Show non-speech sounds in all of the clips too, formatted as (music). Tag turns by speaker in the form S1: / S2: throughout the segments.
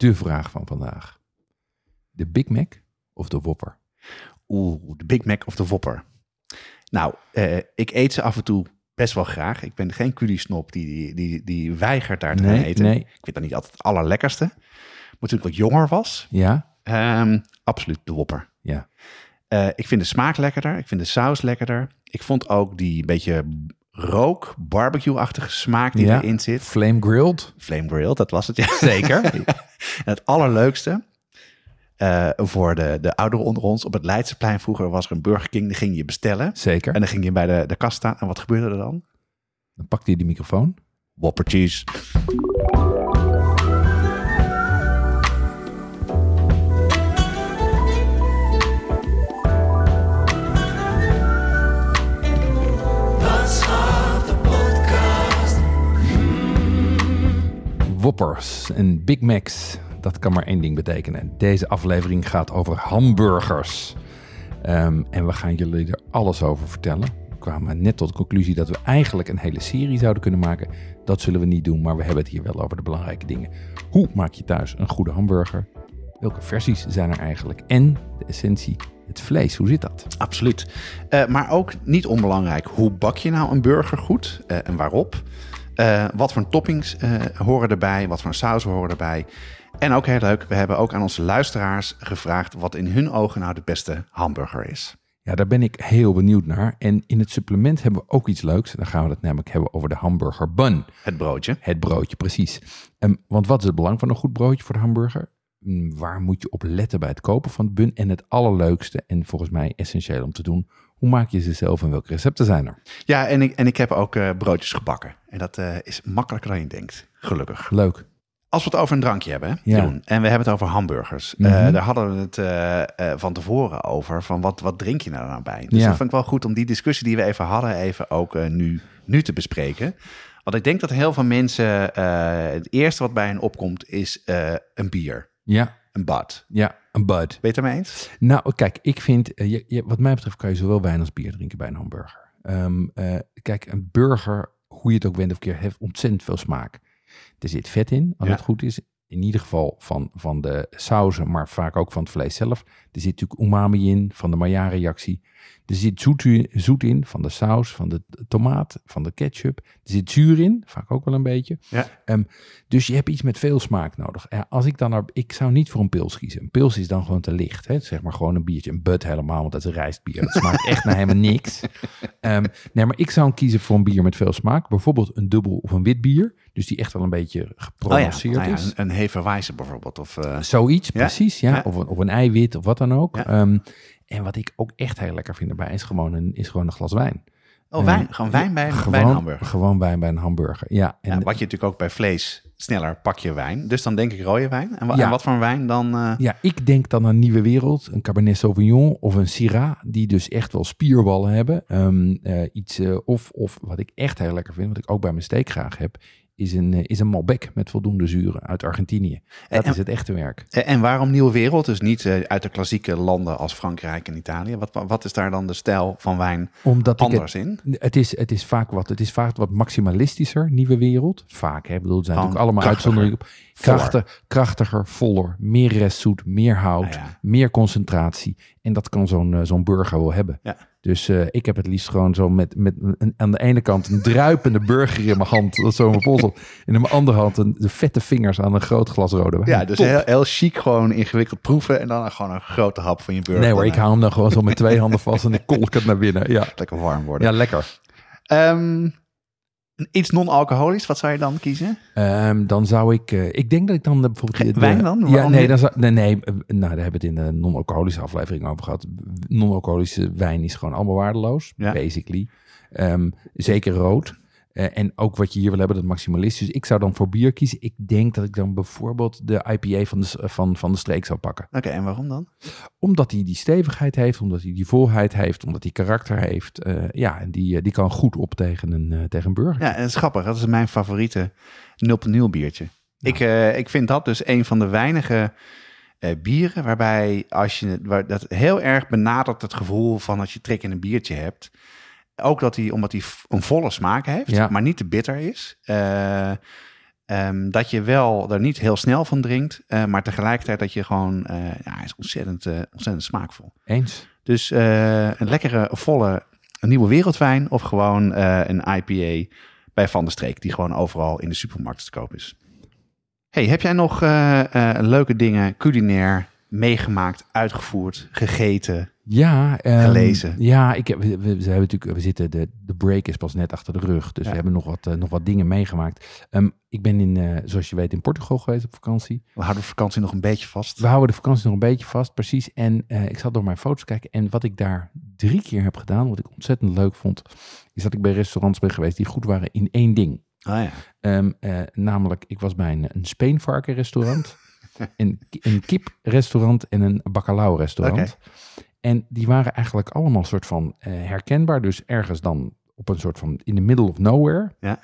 S1: de vraag van vandaag. De Big Mac of de Whopper?
S2: Oeh, de Big Mac of de Whopper. Nou, eh, ik eet ze af en toe best wel graag. Ik ben geen culiesnop die, die, die, die weigert daar te
S1: Nee,
S2: eten.
S1: nee.
S2: Ik vind dat niet altijd het allerlekkerste. Maar toen ik wat jonger was,
S1: Ja?
S2: ehm, absoluut de Whopper.
S1: Ja.
S2: Eh, ik vind de smaak lekkerder. Ik vind de saus lekkerder. Ik vond ook die beetje rook, barbecue-achtige smaak die
S1: Ja.
S2: erin zit.
S1: Flame grilled?
S2: Flame grill, dat was het ja. (laughs)
S1: Zeker.
S2: En (laughs) het allerleukste eh, voor de, de ouderen onder ons. Op het Leidseplein vroeger was er een Burger King. Die ging je bestellen.
S1: Zeker.
S2: En dan ging je bij de, de kast staan. En wat gebeurde er dan?
S1: Dan pakte hij de microfoon.
S2: Whopper cheese.
S1: Whoppers en Big Macs. Dat kan maar één ding betekenen. Deze aflevering gaat over hamburgers. Ehm, en we gaan jullie er alles over vertellen. We kwamen net tot de conclusie dat we eigenlijk een hele serie zouden kunnen maken. Dat zullen we niet doen, maar we hebben het hier wel over de belangrijke dingen. Hoe maak je thuis een goede hamburger? Welke versies zijn er eigenlijk? En de essentie, het vlees, hoe zit dat?
S2: Absoluut. Eh, maar ook niet onbelangrijk. Hoe bak je nou een burger goed eh, en waarop? Eh, wat voor toppings eh, horen erbij? Wat voor saus horen erbij? En ook heel leuk, we hebben ook aan onze luisteraars gevraagd wat in hun ogen nou de beste hamburger is.
S1: Ja, daar ben ik heel benieuwd naar. En in het supplement hebben we ook iets leuks. Dan gaan we het namelijk hebben over de hamburger bun.
S2: Het broodje.
S1: Het broodje, precies. Ehm, want wat is het belang van een goed broodje voor de hamburger? Mm, Waar moet je op letten bij het kopen van de bun? En het allerleukste en volgens mij essentieel om te doen, hoe maak je ze zelf en welke recepten zijn er?
S2: Ja, en ik, en ik heb ook eh, broodjes gebakken. En dat eh, is makkelijker dan je denkt, gelukkig.
S1: Leuk.
S2: Als we het over een drankje hebben,
S1: Ja.
S2: Jeroen, en we hebben het over hamburgers. Eh,
S1: Mhm.
S2: daar hadden we het van tevoren over, van wat, wat drink je nou, nou bij? Dus
S1: Ja.
S2: dat vind ik wel goed om die discussie die we even hadden, even ook nu, nu te bespreken. Want ik denk dat heel veel mensen, het eerste wat bij hen opkomt, is een bier,
S1: Ja,
S2: een bad.
S1: ja, een bud.
S2: Ben je het ermee eens?
S1: Nou, kijk, ik vind, eh, je, je- wat mij betreft kan je zowel wijn als bier drinken bij een hamburger. Ehm, eh, kijk, een burger, hoe je het ook went of keer, heeft ontzettend veel smaak. Er zit vet in, als
S2: Ja.
S1: het goed is. In ieder geval van, van de sauzen, maar vaak ook van het vlees zelf. Er zit natuurlijk umami in, van de Maillard-reactie. Er zit zoet, in, van de saus, van de tomaat, van de ketchup. Er zit zuur in, vaak ook wel een beetje.
S2: Ja.
S1: Ehm, dus je hebt iets met veel smaak nodig. Als ik dan naar, ik zou niet voor een pils kiezen. Een pils is dan gewoon te licht. Hè? Zeg maar gewoon een biertje. Een bud helemaal, want dat is rijstbier. Dat smaakt echt naar helemaal niks. Ehm, nee, maar ik zou kiezen voor een bier met veel smaak. Bijvoorbeeld een dubbel of een wit bier. Dus die echt wel een beetje geprononceerd
S2: Nou ja,
S1: is.
S2: een, een bijvoorbeeld. Of, eh,
S1: Zoiets, precies. Ja. Of, een, of een eiwit of wat dan ook. Ehm, en wat ik ook echt heel lekker vind erbij is gewoon een, is gewoon een glas wijn.
S2: oh, wijn, gewoon wijn bij, een- bij een hamburger.
S1: gewoon wijn bij een hamburger. Ja, en
S2: Ja, wat je natuurlijk ook bij vlees sneller pak je wijn. Dus dan denk ik rode wijn. En, wa-
S1: Ja.
S2: en wat voor een wijn dan? eh,
S1: Ja, ik denk dan aan Nieuwe Wereld, een Cabernet Sauvignon of een Syrah, die dus echt wel spierballen hebben. Ehm, eh, iets, eh, of, of wat ik echt heel lekker vind, wat ik ook bij mijn steak graag heb, is een, eh, is een Malbec met voldoende zuren uit Argentinië. Dat
S2: En-
S1: is het echte werk.
S2: En waarom nieuwe wereld? Dus niet eh, uit de klassieke landen als Frankrijk en Italië. Wat, wat is daar dan de stijl van wijn
S1: Omdat ik het,
S2: anders in?
S1: het, is, het, is vaak wat, het is vaak wat maximalistischer, Nieuwe Wereld. Vaak, hè. Ik bedoel, er zijn
S2: Gewoon
S1: natuurlijk allemaal uitzonderingen op. Krachtig, krachtiger, voller, meer restzoet, meer hout,
S2: Ah, ja.
S1: meer concentratie. En dat kan zo'n eh, zo'n burger wel hebben.
S2: Ja.
S1: Dus eh, ik heb het liefst gewoon zo met, met een, aan de ene kant een druipende burger in mijn hand, dat is zo mijn polsel. En in mijn andere hand een, de vette vingers aan een groot glas rode wijn.
S2: Ja, dus
S1: Top.
S2: heel, heel chic gewoon ingewikkeld proeven en dan gewoon een grote hap van je burger.
S1: Nee hoor, ik hou hem dan gewoon zo met twee handen vast en ik kolk het naar binnen. Ja,
S2: Lekker warm worden.
S1: ja lekker.
S2: Ehm, iets non-alcoholisch, wat zou je dan kiezen?
S1: Ehm, dan zou ik, eh, ik denk dat ik dan bijvoorbeeld... De-
S2: wijn dan?
S1: Ja, nee, dan zou, nee, nee, eh, nou, daar hebben we het in de non-alcoholische aflevering over gehad. Non-alcoholische wijn is gewoon allemaal waardeloos,
S2: Ja.
S1: basically. Ehm, zeker rood. Eh, en ook wat je hier wil hebben, dat maximalistisch. Dus ik zou dan voor bier kiezen. Ik denk dat ik dan bijvoorbeeld de IPA van de, s- van, van de streek zou pakken.
S2: Oké, en waarom dan?
S1: Omdat hij die stevigheid heeft, omdat hij die volheid heeft, omdat hij karakter heeft. Eh, ja, en die, eh, die kan goed op tegen een, eh, tegen een burger.
S2: Ja, en het is grappig. Dat is mijn favoriete 0.0 biertje. Ik, eh, ik vind dat dus een van de weinige eh, bieren waarbij als je het- waar, dat heel erg benadert het gevoel van als je trek in een biertje hebt. Ook dat hij, omdat hij een volle smaak heeft,
S1: Ja.
S2: maar niet te bitter is. eh, ehm, dat je wel er niet heel snel van drinkt, eh, maar tegelijkertijd dat je gewoon, eh, ja, hij is ontzettend, ontzettend smaakvol.
S1: Eens?
S2: Dus een lekkere, volle, nieuwe wereldwijn of gewoon een IPA bij Van der Streek, die gewoon overal in de supermarkt te koop is. Hey, heb jij nog leuke dingen culinair meegemaakt, uitgevoerd, gegeten?
S1: Ja, ehm,
S2: Gelezen.
S1: Ja, ik heb, we, hebben natuurlijk, we zitten, de, de break is pas net achter de rug. Dus
S2: Ja.
S1: we hebben nog wat, eh, nog wat dingen meegemaakt. Ehm, ik ben in, eh, zoals je weet, in Portugal geweest op vakantie.
S2: We houden de vakantie nog een beetje vast.
S1: We houden de vakantie nog een beetje vast, precies. En eh, ik zat door mijn foto's kijken. En wat ik daar drie keer heb gedaan, wat ik ontzettend leuk vond, is dat ik bij restaurants ben geweest die goed waren in één ding.
S2: Ah ja.
S1: Ehm, eh, namelijk, ik was bij een, een speenvarkenrestaurant, een, een kiprestaurant en een bacalao-restaurant. En die waren eigenlijk allemaal soort van eh, herkenbaar. Dus ergens dan op een soort van in the middle of nowhere.
S2: Ja.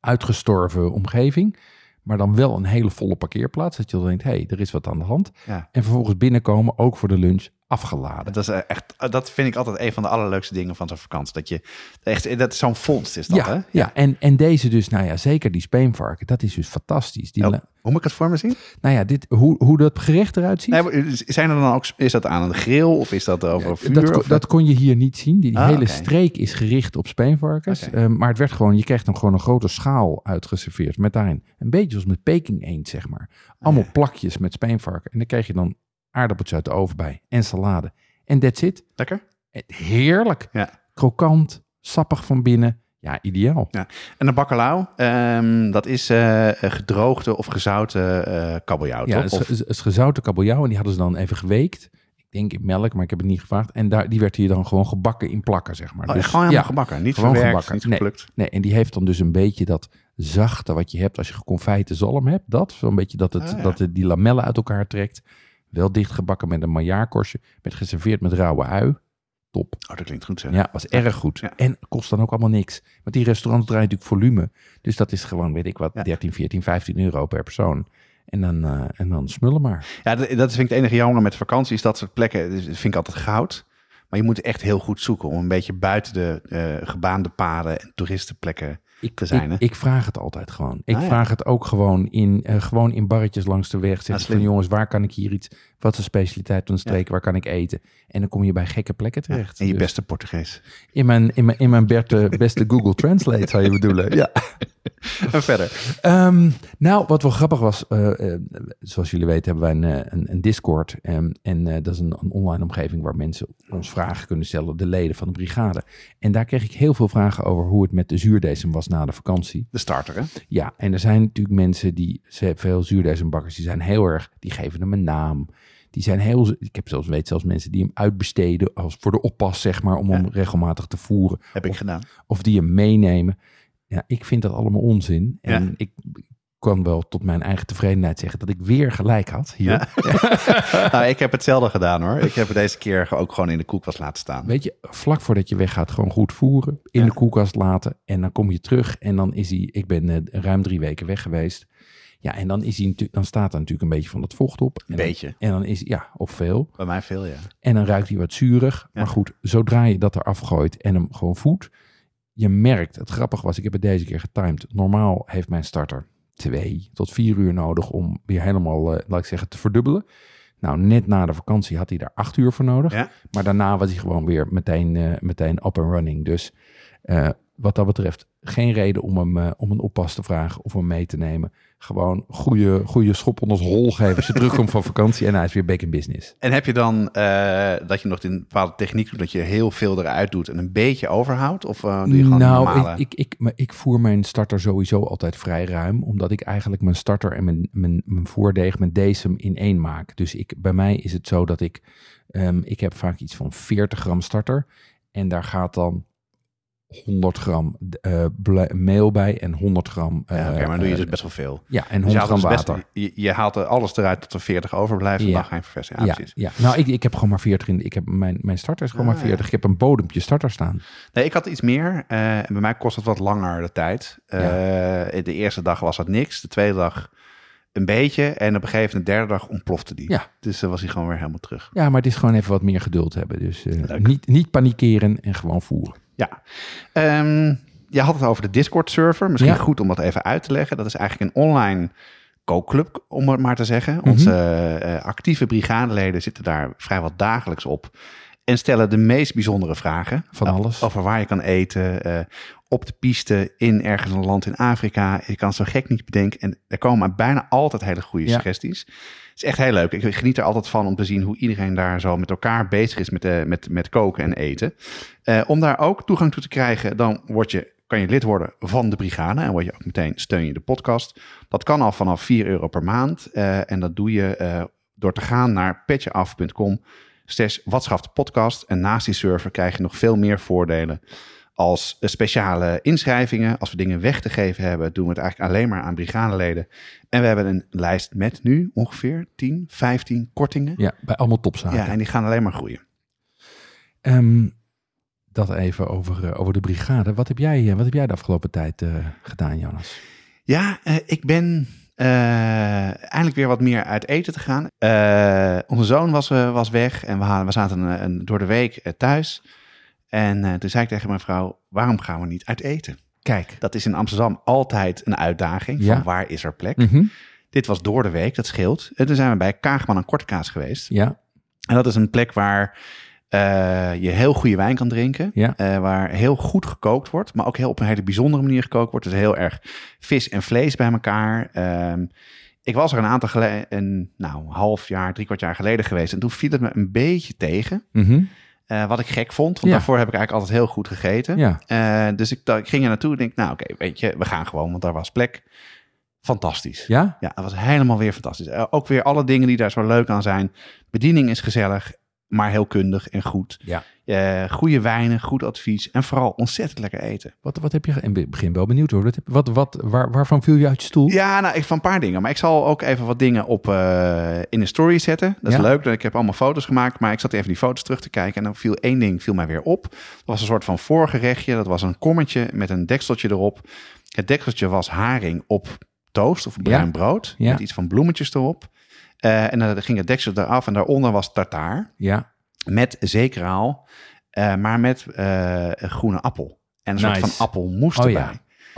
S1: Uitgestorven omgeving. Maar dan wel een hele volle parkeerplaats. Dat je dan denkt, hé, hey, er is wat aan de hand.
S2: Ja.
S1: En vervolgens binnenkomen, ook voor de lunch, afgeladen.
S2: Dat, is eh, echt, dat vind ik altijd een van de allerleukste dingen van zo'n vakantie. Dat je echt, dat is zo'n vondst is dat,
S1: ja,
S2: hè?
S1: ja. En, en deze dus, nou ja, zeker die speenvarken. Dat is dus fantastisch. Die,
S2: Oh,
S1: la-
S2: hoe moet ik het voor me zien?
S1: Nou ja, dit, hoe, hoe dat gerecht eruit ziet.
S2: Nee, zijn er dan ook, is dat aan een grill of is dat over vuur?
S1: dat, kon-
S2: of-
S1: dat kon je hier niet zien. Die, die
S2: Ah,
S1: hele streek is gericht op speenvarkens. Ehm, maar het werd gewoon, je kreeg dan gewoon een grote schaal uitgeserveerd. Met daarin een beetje als met Peking eend, zeg maar. Allemaal
S2: Ah, ja.
S1: plakjes met speenvarken. En dan kreeg je dan aardappeltjes uit de oven bij. En salade. En that's it.
S2: Lekker?
S1: Eh, Heerlijk.
S2: Ja.
S1: Krokant, sappig van binnen. Ja, ideaal.
S2: En de bacalao, ehm, dat is eh, gedroogde of gezouten eh kabeljauw,
S1: Ja,
S2: toch?
S1: is, het is gezouten kabeljauw. En die hadden ze dan even geweekt. Ik denk in melk, maar ik heb het niet gevraagd. En daar, die werd hier dan gewoon gebakken in plakken, zeg maar.
S2: Oh,
S1: Dus,
S2: gewoon helemaal
S1: ja,
S2: gebakken, niet
S1: gewoon
S2: verwerkt,
S1: gebakken.
S2: niet
S1: Nee. en die heeft dan dus een beetje dat zachte wat je hebt als je geconfijte zalm hebt. Dat, zo'n beetje dat, het,
S2: Ah, ja.
S1: dat het die lamellen uit elkaar trekt. Wel dichtgebakken met een maillardkorstje. Werd geserveerd met rauwe ui. Top.
S2: Oh, dat klinkt goed, zeg.
S1: Ja, was erg goed.
S2: Ja.
S1: En kost dan ook allemaal niks. Want die restaurants draaien natuurlijk volume. Dus dat is gewoon, weet ik wat,
S2: Ja.
S1: 13, 14, 15 euro per persoon. En dan, eh, en dan smullen maar.
S2: Ja, dat, dat vind ik het enige jammer met vakanties. Dat soort plekken dus, vind ik altijd goud. Maar je moet echt heel goed zoeken om een beetje buiten de eh, gebaande paden en toeristenplekken
S1: Ik,
S2: te zijn. hè?
S1: ik, ik vraag het altijd gewoon. Ik
S2: Ah, ja.
S1: vraag het ook gewoon in, eh, gewoon in barretjes langs de weg. Zeg
S2: Ah,
S1: van jongens, waar kan ik hier iets... Wat is de specialiteit van de streek? Waar kan ik eten? En dan kom je bij gekke plekken terecht.
S2: en je
S1: Dus
S2: beste Portugees.
S1: in mijn, in mijn, in mijn berte- beste Google Translate zou je bedoelen. Ja. (laughs)
S2: En verder.
S1: Ehm, nou, wat wel grappig was, eh, eh, zoals jullie weten hebben wij een, eh, een, een Discord. ehm, en dat is een, een online omgeving waar mensen ons vragen kunnen stellen, de leden van de brigade. En daar kreeg ik heel veel vragen over hoe het met de zuurdesem was na de vakantie.
S2: De starter, hè?
S1: Ja, en er zijn natuurlijk mensen die, ze veel zuurdesembakkers, die zijn heel erg, die geven hem een naam. Die zijn heel, ik heb zelfs, weet zelfs mensen die hem uitbesteden als voor de oppas, zeg maar, om hem regelmatig te voeren.
S2: Heb ik gedaan.
S1: Of die hem meenemen. Ja, ik vind dat allemaal onzin. En
S2: Ja.
S1: ik kan wel tot mijn eigen tevredenheid zeggen dat ik weer gelijk had hier.
S2: Ja. (laughs) nou, ik heb hetzelfde gedaan hoor. Ik heb het deze keer ook gewoon in de koelkast laten staan.
S1: Weet je, vlak voordat je weggaat, gewoon goed voeren. In
S2: Ja.
S1: de koelkast laten. En dan kom je terug. En dan is hij, ik ben eh, ruim drie weken weg geweest. Ja, en dan, is hij, dan staat er natuurlijk een beetje van dat vocht op. En
S2: Een
S1: dan-
S2: beetje.
S1: En dan is ja, of veel.
S2: Bij mij veel, ja.
S1: En dan ruikt hij wat zuurig.
S2: Ja.
S1: Maar goed, zodra je dat eraf gooit en hem gewoon voedt. Je merkt, het grappig was, ik heb het deze keer getimed. Normaal heeft mijn starter twee tot vier uur nodig om weer helemaal, eh, laat ik zeggen, te verdubbelen. Nou, net na de vakantie had hij daar acht uur voor nodig.
S2: Ja.
S1: Maar daarna was hij gewoon weer meteen, eh, meteen up and running. Dus eh, wat dat betreft, geen reden om hem eh, om een oppas te vragen of hem mee te nemen. Gewoon goede, goede schop onder zijn hol geven als je terugkomt van vakantie en hij is weer back in business.
S2: En heb je dan eh, dat je nog een bepaalde techniek doet, dat je heel veel eruit doet en een beetje overhoudt? Of eh, doe je gewoon
S1: nou,
S2: normale...
S1: ik, ik, ik, maar ik voer mijn starter sowieso altijd vrij ruim. Omdat ik eigenlijk mijn starter en mijn, mijn, mijn voordeeg, mijn decem in één maak. Dus ik, bij mij is het zo dat ik... ehm, ik heb vaak iets van 40 gram starter. En daar gaat dan 100 gram eh, meel bij en 100 gram. eh,
S2: Ja, Oké, maar dan doe je
S1: eh,
S2: dus best wel veel.
S1: ja, en
S2: Dus je
S1: 100
S2: haalt,
S1: gram
S2: dus best-
S1: water.
S2: je, je haalt er alles eruit tot er 40 overblijft. En
S1: Ja.
S2: dan ga je verversen. Ja,
S1: Ja,
S2: precies.
S1: ja, nou, ik, ik heb gewoon maar 40 in. Ik heb mijn, mijn starter is gewoon
S2: Ah,
S1: maar 40. Ik heb een bodempje starter staan.
S2: Nee, ik had iets meer. eh, en bij mij kost het wat langer de tijd. Eh, De eerste dag was het niks. De tweede dag een beetje. En op een gegeven moment de derde dag ontplofte die.
S1: Ja.
S2: Dus dan was hij gewoon weer helemaal terug.
S1: Ja, maar het is gewoon even wat meer geduld hebben. Dus eh, niet, niet panikeren en gewoon voeren.
S2: Ja. Ehm, je had het over de Discord-server. Misschien
S1: Ja.
S2: goed om dat even uit te leggen. Dat is eigenlijk een online kookclub, om het maar te zeggen.
S1: Mhm.
S2: Onze eh, actieve brigadeleden zitten daar vrijwel dagelijks op. En stellen de meest bijzondere vragen.
S1: Van alles.
S2: Over waar je kan eten. eh, op de piste, in ergens een land in Afrika. Je kan het zo gek niet bedenken. En er komen bijna altijd hele goede
S1: Ja.
S2: suggesties. Het is echt heel leuk. Ik geniet er altijd van om te zien hoe iedereen daar zo met elkaar bezig is met, eh, met, met koken en eten. Eh, om daar ook toegang toe te krijgen, dan word je, kan je lid worden van de brigade. En word je ook meteen steun je de podcast. Dat kan al vanaf 4 euro per maand. Eh, en dat doe je door te gaan naar petjeaf.com. Slash podcast. En naast die server krijg je nog veel meer voordelen. Als speciale inschrijvingen. Als we dingen weg te geven hebben, doen we het eigenlijk alleen maar aan brigadeleden. En we hebben een lijst met nu ongeveer 10, 15 kortingen.
S1: Ja, bij allemaal topzaken.
S2: Ja, en die gaan alleen maar groeien.
S1: Ehm, dat even over, eh, over de brigade. Wat heb jij, eh, wat heb jij de afgelopen tijd eh, gedaan, Jonas?
S2: Ja, ik ben eindelijk weer wat meer uit eten te gaan. Onze zoon was, was weg en we, hadden, we zaten een, een- door de week thuis. En eh, toen zei ik tegen mijn vrouw, waarom gaan we niet uit eten?
S1: Kijk.
S2: Dat is in Amsterdam altijd een uitdaging.
S1: Ja.
S2: Van waar is er plek?
S1: Mhm.
S2: Dit was door de week, dat scheelt. En toen zijn we bij Kaagman en Kortekaas geweest.
S1: Ja,
S2: En dat is een plek waar eh, je heel goede wijn kan drinken.
S1: Ja.
S2: eh, waar heel goed gekookt wordt, maar ook heel op een hele bijzondere manier gekookt wordt. Dus heel erg vis en vlees bij elkaar. Ehm, ik was er een aantal geleden, een nou, half jaar, drie kwart jaar geleden geweest. En toen viel het me een beetje tegen.
S1: Mhm.
S2: Eh, wat ik gek vond, want
S1: Ja.
S2: daarvoor heb ik eigenlijk altijd heel goed gegeten.
S1: ja.
S2: Eh, dus ik, ik ging er naartoe en denk, nou oké, weet je, we gaan gewoon, want daar was plek. Fantastisch.
S1: Ja?
S2: Ja, dat was helemaal weer fantastisch. Eh, ook weer alle dingen die daar zo leuk aan zijn. Bediening is gezellig, maar heel kundig en goed.
S1: Ja.
S2: Eh, goede wijnen, goed advies en vooral ontzettend lekker eten.
S1: Wat, wat heb je... In het begin wel benieuwd hoor. Wat, wat, wat, waar, waarvan viel je uit je stoel?
S2: Ja, nou, ik van een paar dingen. Maar ik zal ook even wat dingen op eh, in de story zetten. Dat is
S1: Ja.
S2: leuk. Ik heb allemaal foto's gemaakt, maar ik zat even die foto's terug te kijken. En dan viel één ding viel mij weer op. Dat was een soort van voorgerechtje. Dat was een kommetje met een dekseltje erop. Het dekseltje was haring op toast of bruin
S1: Ja.
S2: brood.
S1: Ja.
S2: Met iets van bloemetjes erop. Eh, en dan ging het deksel eraf en daaronder was tartaar.
S1: Ja.
S2: Met zeekraal, eh, maar met eh, groene appel. En een
S1: Nice.
S2: soort van appelmoes
S1: Oh
S2: erbij.
S1: ja.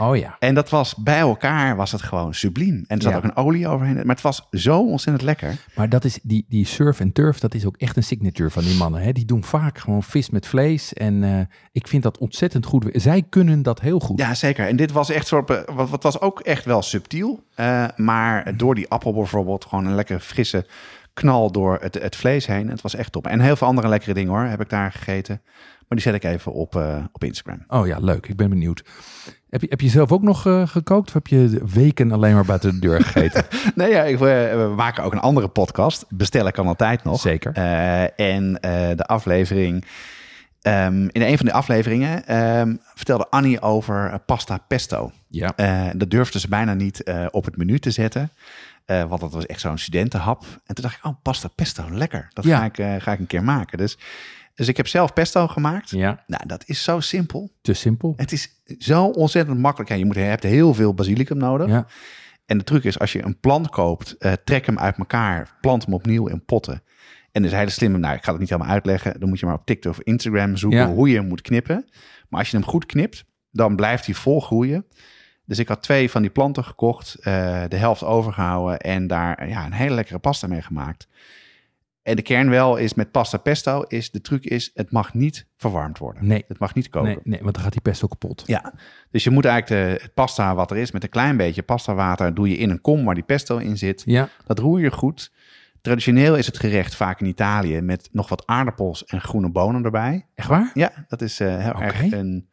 S1: Oh ja.
S2: En dat was bij elkaar was het gewoon subliem. En er zat
S1: Ja.
S2: ook een olie overheen. Maar het was zo ontzettend lekker.
S1: Maar dat is die, die surf en turf, dat is ook echt een signature van die mannen. Hè? Die doen vaak gewoon vis met vlees. En eh, ik vind dat ontzettend goed. Zij kunnen dat heel goed.
S2: Ja, zeker. En dit was echt soort. eh, Wat, wat was ook echt wel subtiel. eh, maar door die appel bijvoorbeeld, gewoon een lekker frisse knal door het, het vlees heen. Het was echt top. En heel veel andere lekkere dingen hoor, heb ik daar gegeten. Maar die zet ik even op, eh, op Instagram.
S1: Oh ja, leuk. Ik ben benieuwd. Heb je, heb je zelf ook nog eh, gekookt? Of heb je weken alleen maar buiten de deur gegeten? (laughs)
S2: Nee, ja, ik, we, we maken ook een andere podcast. Bestellen kan altijd nog.
S1: Zeker.
S2: Eh, en eh, de aflevering. ehm, in een van de afleveringen ehm, vertelde Annie over eh, pasta pesto.
S1: Ja.
S2: Eh, dat durfde ze bijna niet eh, op het menu te zetten. Eh, want dat was echt zo'n studentenhap. En toen dacht ik, oh, pasta pesto, lekker. Dat
S1: Ja.
S2: ga, ik, eh, ga ik een keer maken. Dus, dus ik heb zelf pesto gemaakt.
S1: Ja,
S2: Nou, dat is zo simpel.
S1: te simpel.
S2: Het is zo ontzettend makkelijk. Ja, je, moet, je hebt heel veel basilicum nodig.
S1: Ja.
S2: En de truc is, als je een plant koopt, eh, trek hem uit elkaar, plant hem opnieuw in potten. En een hele slimme, nou, ik ga het niet helemaal uitleggen. Dan moet je maar op TikTok of Instagram zoeken
S1: Ja.
S2: hoe je hem moet knippen. Maar als je hem goed knipt, dan blijft hij vol groeien. Dus ik had twee van die planten gekocht, eh, de helft overgehouden en daar ja, een hele lekkere pasta mee gemaakt. En de kern wel is met pasta pesto, is de truc is, het mag niet verwarmd worden.
S1: Nee.
S2: Het mag niet koken.
S1: Nee, nee, want dan gaat die pesto kapot.
S2: Ja, dus je moet eigenlijk de het pasta wat er is met een klein beetje pasta water doe je in een kom waar die pesto in zit.
S1: Ja.
S2: Dat roer je goed. Traditioneel is het gerecht vaak in Italië met nog wat aardappels en groene bonen erbij.
S1: Echt waar?
S2: Ja, dat is eh, heel
S1: Oké.
S2: erg een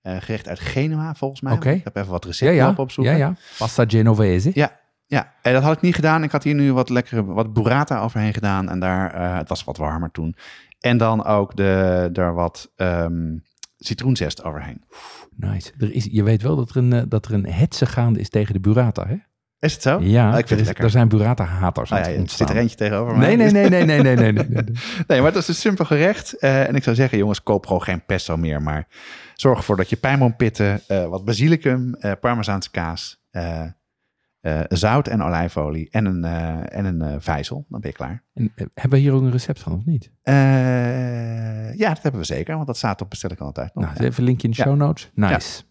S2: eh, gerecht uit Genua volgens mij.
S1: Oké.
S2: Ik heb even wat recepten
S1: ja.
S2: op opzoeken.
S1: Ja, ja. Pasta Genovese.
S2: Ja, ja, en dat had ik niet gedaan. Ik had hier nu wat lekkere, wat burrata overheen gedaan. En daar, eh, het was wat warmer toen. En dan ook de, daar wat ehm, citroenzest overheen.
S1: Nice. Er is, je weet wel dat er, een, eh, dat er een hetze gaande is tegen de burrata, hè?
S2: Is het zo?
S1: Ja,
S2: nou, ik vind
S1: er,
S2: lekker.
S1: er zijn burrata-haters
S2: ah, ja, Zit er eentje tegenover mij?
S1: Nee, nee, nee, nee, nee, nee, nee. Nee, (laughs) nee
S2: maar het is een simpel gerecht. En ik zou zeggen, jongens, koop gewoon geen pesto meer. Maar zorg ervoor dat je pijnboompitten, uh, wat basilicum, parmezaanse kaas eh, zout en olijfolie en een, eh, en een eh, vijzel. Dan ben je klaar.
S1: En, hebben we hier ook een recept van, of niet?
S2: Ja, dat hebben we zeker, want dat staat op bestel ik altijd. nog.
S1: Nou,
S2: Ja.
S1: even een linkje in de show notes. Nice.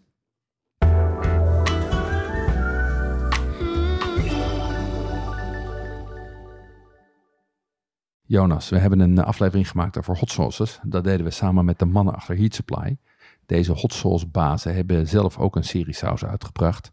S1: Jonas, we hebben een aflevering gemaakt over hot sauces. Dat deden we samen met de mannen achter Heat Supply. Deze hot sauce bazen hebben zelf ook een serie sausen uitgebracht.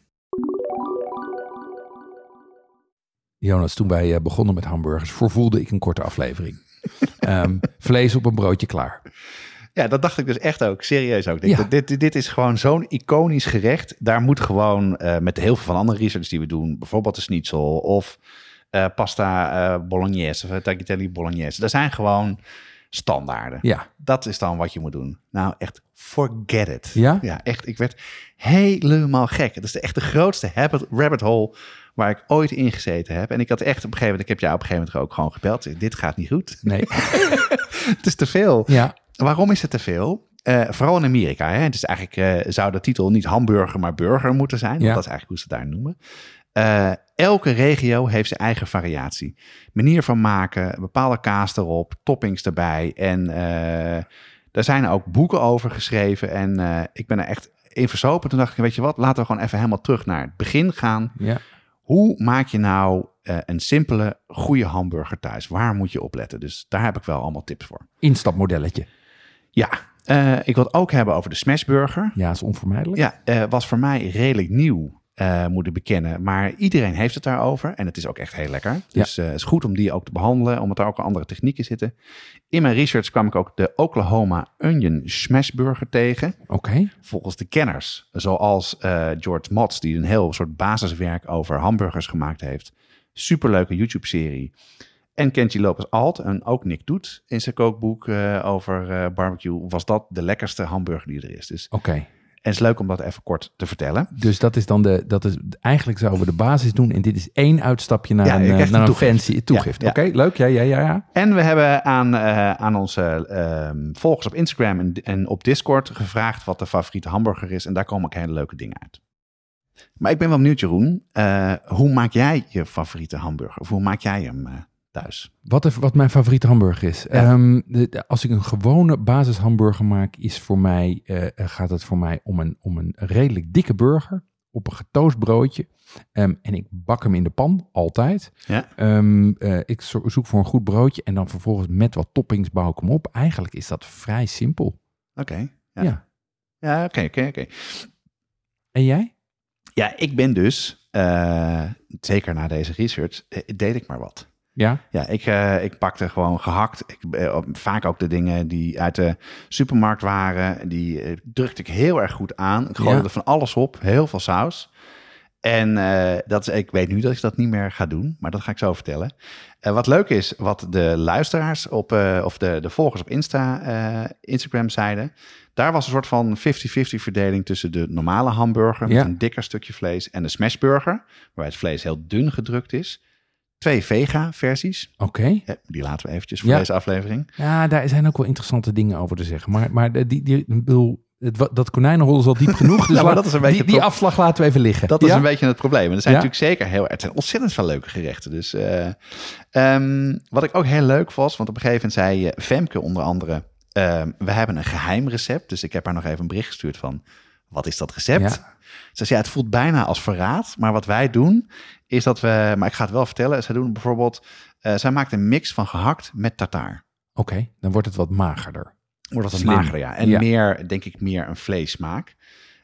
S1: Jonas, toen wij eh, begonnen met hamburgers, voorvoelde ik een korte aflevering. (laughs) Ehm, vlees op een broodje klaar.
S2: Ja, dat dacht ik dus echt ook. Serieus ook.
S1: Ja.
S2: dit, dit is gewoon zo'n iconisch gerecht. Daar moet gewoon eh, met heel veel van andere research die we doen, bijvoorbeeld de schnitzel of eh, pasta eh, bolognese of tagliatelle bolognese. Dat zijn gewoon standaarden.
S1: Ja,
S2: Dat is dan wat je moet doen. Nou, echt forget it.
S1: Ja?
S2: Ja, echt. Ik werd helemaal gek. Het is de, echt de grootste habit, rabbit hole waar ik ooit in gezeten heb. En ik had echt op een gegeven moment, ik heb jou op een gegeven moment ook gewoon gebeld. Dit gaat niet goed.
S1: nee. (laughs)
S2: Het is te veel.
S1: ja,
S2: Waarom is het te veel? Eh, vooral in Amerika. Hè? Het is eigenlijk, eh, zou de titel niet hamburger, maar burger moeten zijn. Want
S1: Ja.
S2: dat is eigenlijk hoe ze het daar noemen. Eh, elke regio heeft zijn eigen variatie. Manier van maken, bepaalde kaas erop, toppings erbij. En daar zijn ook boeken over geschreven. En ik ben er echt in verzopen. Toen dacht ik, weet je wat, laten we gewoon even helemaal terug naar het begin gaan.
S1: ja.
S2: Hoe maak je nou eh, een simpele, goede hamburger thuis? Waar moet je op letten? Dus daar heb ik wel allemaal tips voor.
S1: Instapmodelletje.
S2: Ja, eh, ik wil het ook hebben over de smashburger.
S1: Ja, is onvermijdelijk.
S2: Ja, eh, was voor mij redelijk nieuw, eh, moet ik bekennen. Maar iedereen heeft het daarover. En het is ook echt heel lekker. Dus eh, het is goed om die ook te behandelen, omdat er ook andere technieken zitten. In mijn research kwam ik ook de Oklahoma Onion Smashburger tegen.
S1: Oké.
S2: Volgens de kenners, zoals eh, George Motz, die een heel soort basiswerk over hamburgers gemaakt heeft. Superleuke YouTube-serie. En Kenji Lopez Alt en ook Nick Doet in zijn kookboek eh, over eh, barbecue. Was dat de lekkerste hamburger die er is. Dus,
S1: Oké.
S2: En het is leuk om dat even kort te vertellen.
S1: Dus dat is dan de, dat is, eigenlijk zouden we de basis doen. En dit is één uitstapje naar
S2: Ja,
S1: een, eh, naar
S2: een
S1: een
S2: toegift. Ja.
S1: Oké, leuk. Ja, ja, ja, ja.
S2: En we hebben aan, eh, aan onze ehm, volgers op Instagram en, en op Discord gevraagd wat de favoriete hamburger is. En daar komen ook hele leuke dingen uit. Maar ik ben wel benieuwd, Jeroen. eh, hoe maak jij je favoriete hamburger? Of hoe maak jij hem thuis?
S1: Wat, er- wat mijn favoriete hamburger is.
S2: Ja.
S1: Ehm, de- de- als ik een gewone basis hamburger maak, is voor mij, eh, gaat het voor mij om een, om een redelijk dikke burger op een getoast broodje. Ehm, en ik bak hem in de pan, altijd.
S2: Ja.
S1: Ehm, eh, ik zo- zoek voor een goed broodje en dan vervolgens met wat toppings bouw ik hem op. Eigenlijk is dat vrij simpel.
S2: Oké.
S1: Ja.
S2: Ja. Ja, oké, oké, oké.
S1: En jij?
S2: Ja, ik ben dus, eh, zeker na deze research, eh, deed ik maar wat.
S1: Ja?
S2: Ja, ik, eh, ik pakte gewoon gehakt. Ik, eh, vaak ook de dingen die uit de supermarkt waren. Die eh, drukte ik heel erg goed aan. Ik gooide
S1: Ja.
S2: er van alles op, heel veel saus. En dat is, ik weet nu dat ik dat niet meer ga doen, maar dat ga ik zo vertellen. Wat leuk is, wat de luisteraars op, of de, de volgers op Insta, Instagram zeiden. Daar was een soort van 50-50 verdeling tussen de normale hamburger met
S1: Ja.
S2: een dikker stukje vlees en de smashburger, waarbij het vlees heel dun gedrukt is. Twee vega-versies.
S1: Oké.
S2: Die laten we eventjes voor
S1: Ja.
S2: deze aflevering.
S1: Ja, daar zijn ook wel interessante dingen over te zeggen. Maar, maar die, die, bedoel, het, dat konijnenhol is al diep genoeg. (laughs) Dus
S2: Nou, maar dat is een beetje
S1: die, afslag laten we even liggen.
S2: Dat is een beetje het probleem. En er zijn
S1: Ja?
S2: natuurlijk zeker heel... Het zijn ontzettend veel leuke gerechten. Dus, eh, ehm, wat ik ook heel leuk was, want op een gegeven moment zei eh, Femke onder andere... ehm, we hebben een geheim recept. Dus ik heb haar nog even een bericht gestuurd van... Wat is dat recept?
S1: Ja.
S2: Ze zei, ja, het voelt bijna als verraad. Maar wat wij doen, is dat we... Maar ik ga het wel vertellen. Zij doen bijvoorbeeld... eh, zij maakt een mix van gehakt met tartaar.
S1: Oké, dan wordt het wat magerder.
S2: Wordt het
S1: Slim.
S2: magerder, ja. En
S1: Ja.
S2: meer, denk ik, meer een vleessmaak.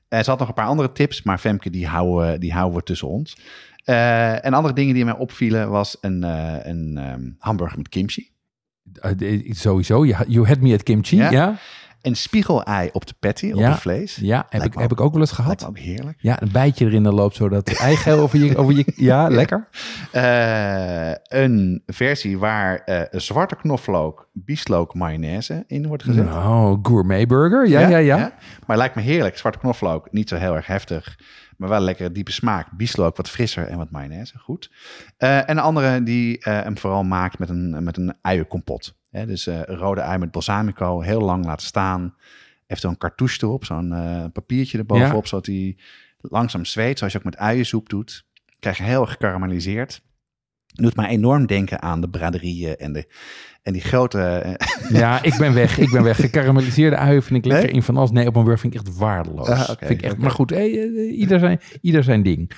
S2: Eh ze had nog een paar andere tips, maar Femke, die houden, die houden we tussen ons. Eh, en andere dingen die mij opvielen was een, een ehm, hamburger met kimchi.
S1: Sowieso, you had me at kimchi.
S2: Ja, Een spiegelei op de patty, op
S1: Ja.
S2: het vlees.
S1: heb,
S2: Lijkt
S1: ik,
S2: me
S1: heb ik ook wel eens gehad.
S2: ook heerlijk.
S1: Ja, een bijtje erin dan loopt zo dat (laughs) eigeel over je, over je... Ja, lekker.
S2: Eh, een versie waar een zwarte knoflook, bieslook, mayonaise in wordt gezet.
S1: Nou, gourmet burger. Ja, ja, ja.
S2: Maar lijkt me heerlijk. Zwarte knoflook, niet zo heel erg heftig. Maar wel lekker diepe smaak. Bieslook wat frisser en wat mayonaise. Goed. Eh, en de andere die hem vooral maakt met een, met een uienkompot. Hè, dus eh, rode ui met balsamico. Heel lang laten staan. Heeft zo'n cartouche erop. Zo'n eh, papiertje erbovenop. Zodat hij langzaam zweet. Zoals je ook met uiensoep doet. Krijg je heel erg gekarameliseerd. Doet mij enorm denken aan de braderieën en, de, en die grote... eh,
S1: Ja, ik ben weg. Ik ben weg. (laughs) Gekarameliseerde uien vind ik lekker.
S2: Nee?
S1: In van alles. Nee, op een burger vind ik echt waardeloos.
S2: Ah,
S1: vind ik echt. Maar goed, hey, ieder, zijn, ieder zijn ding.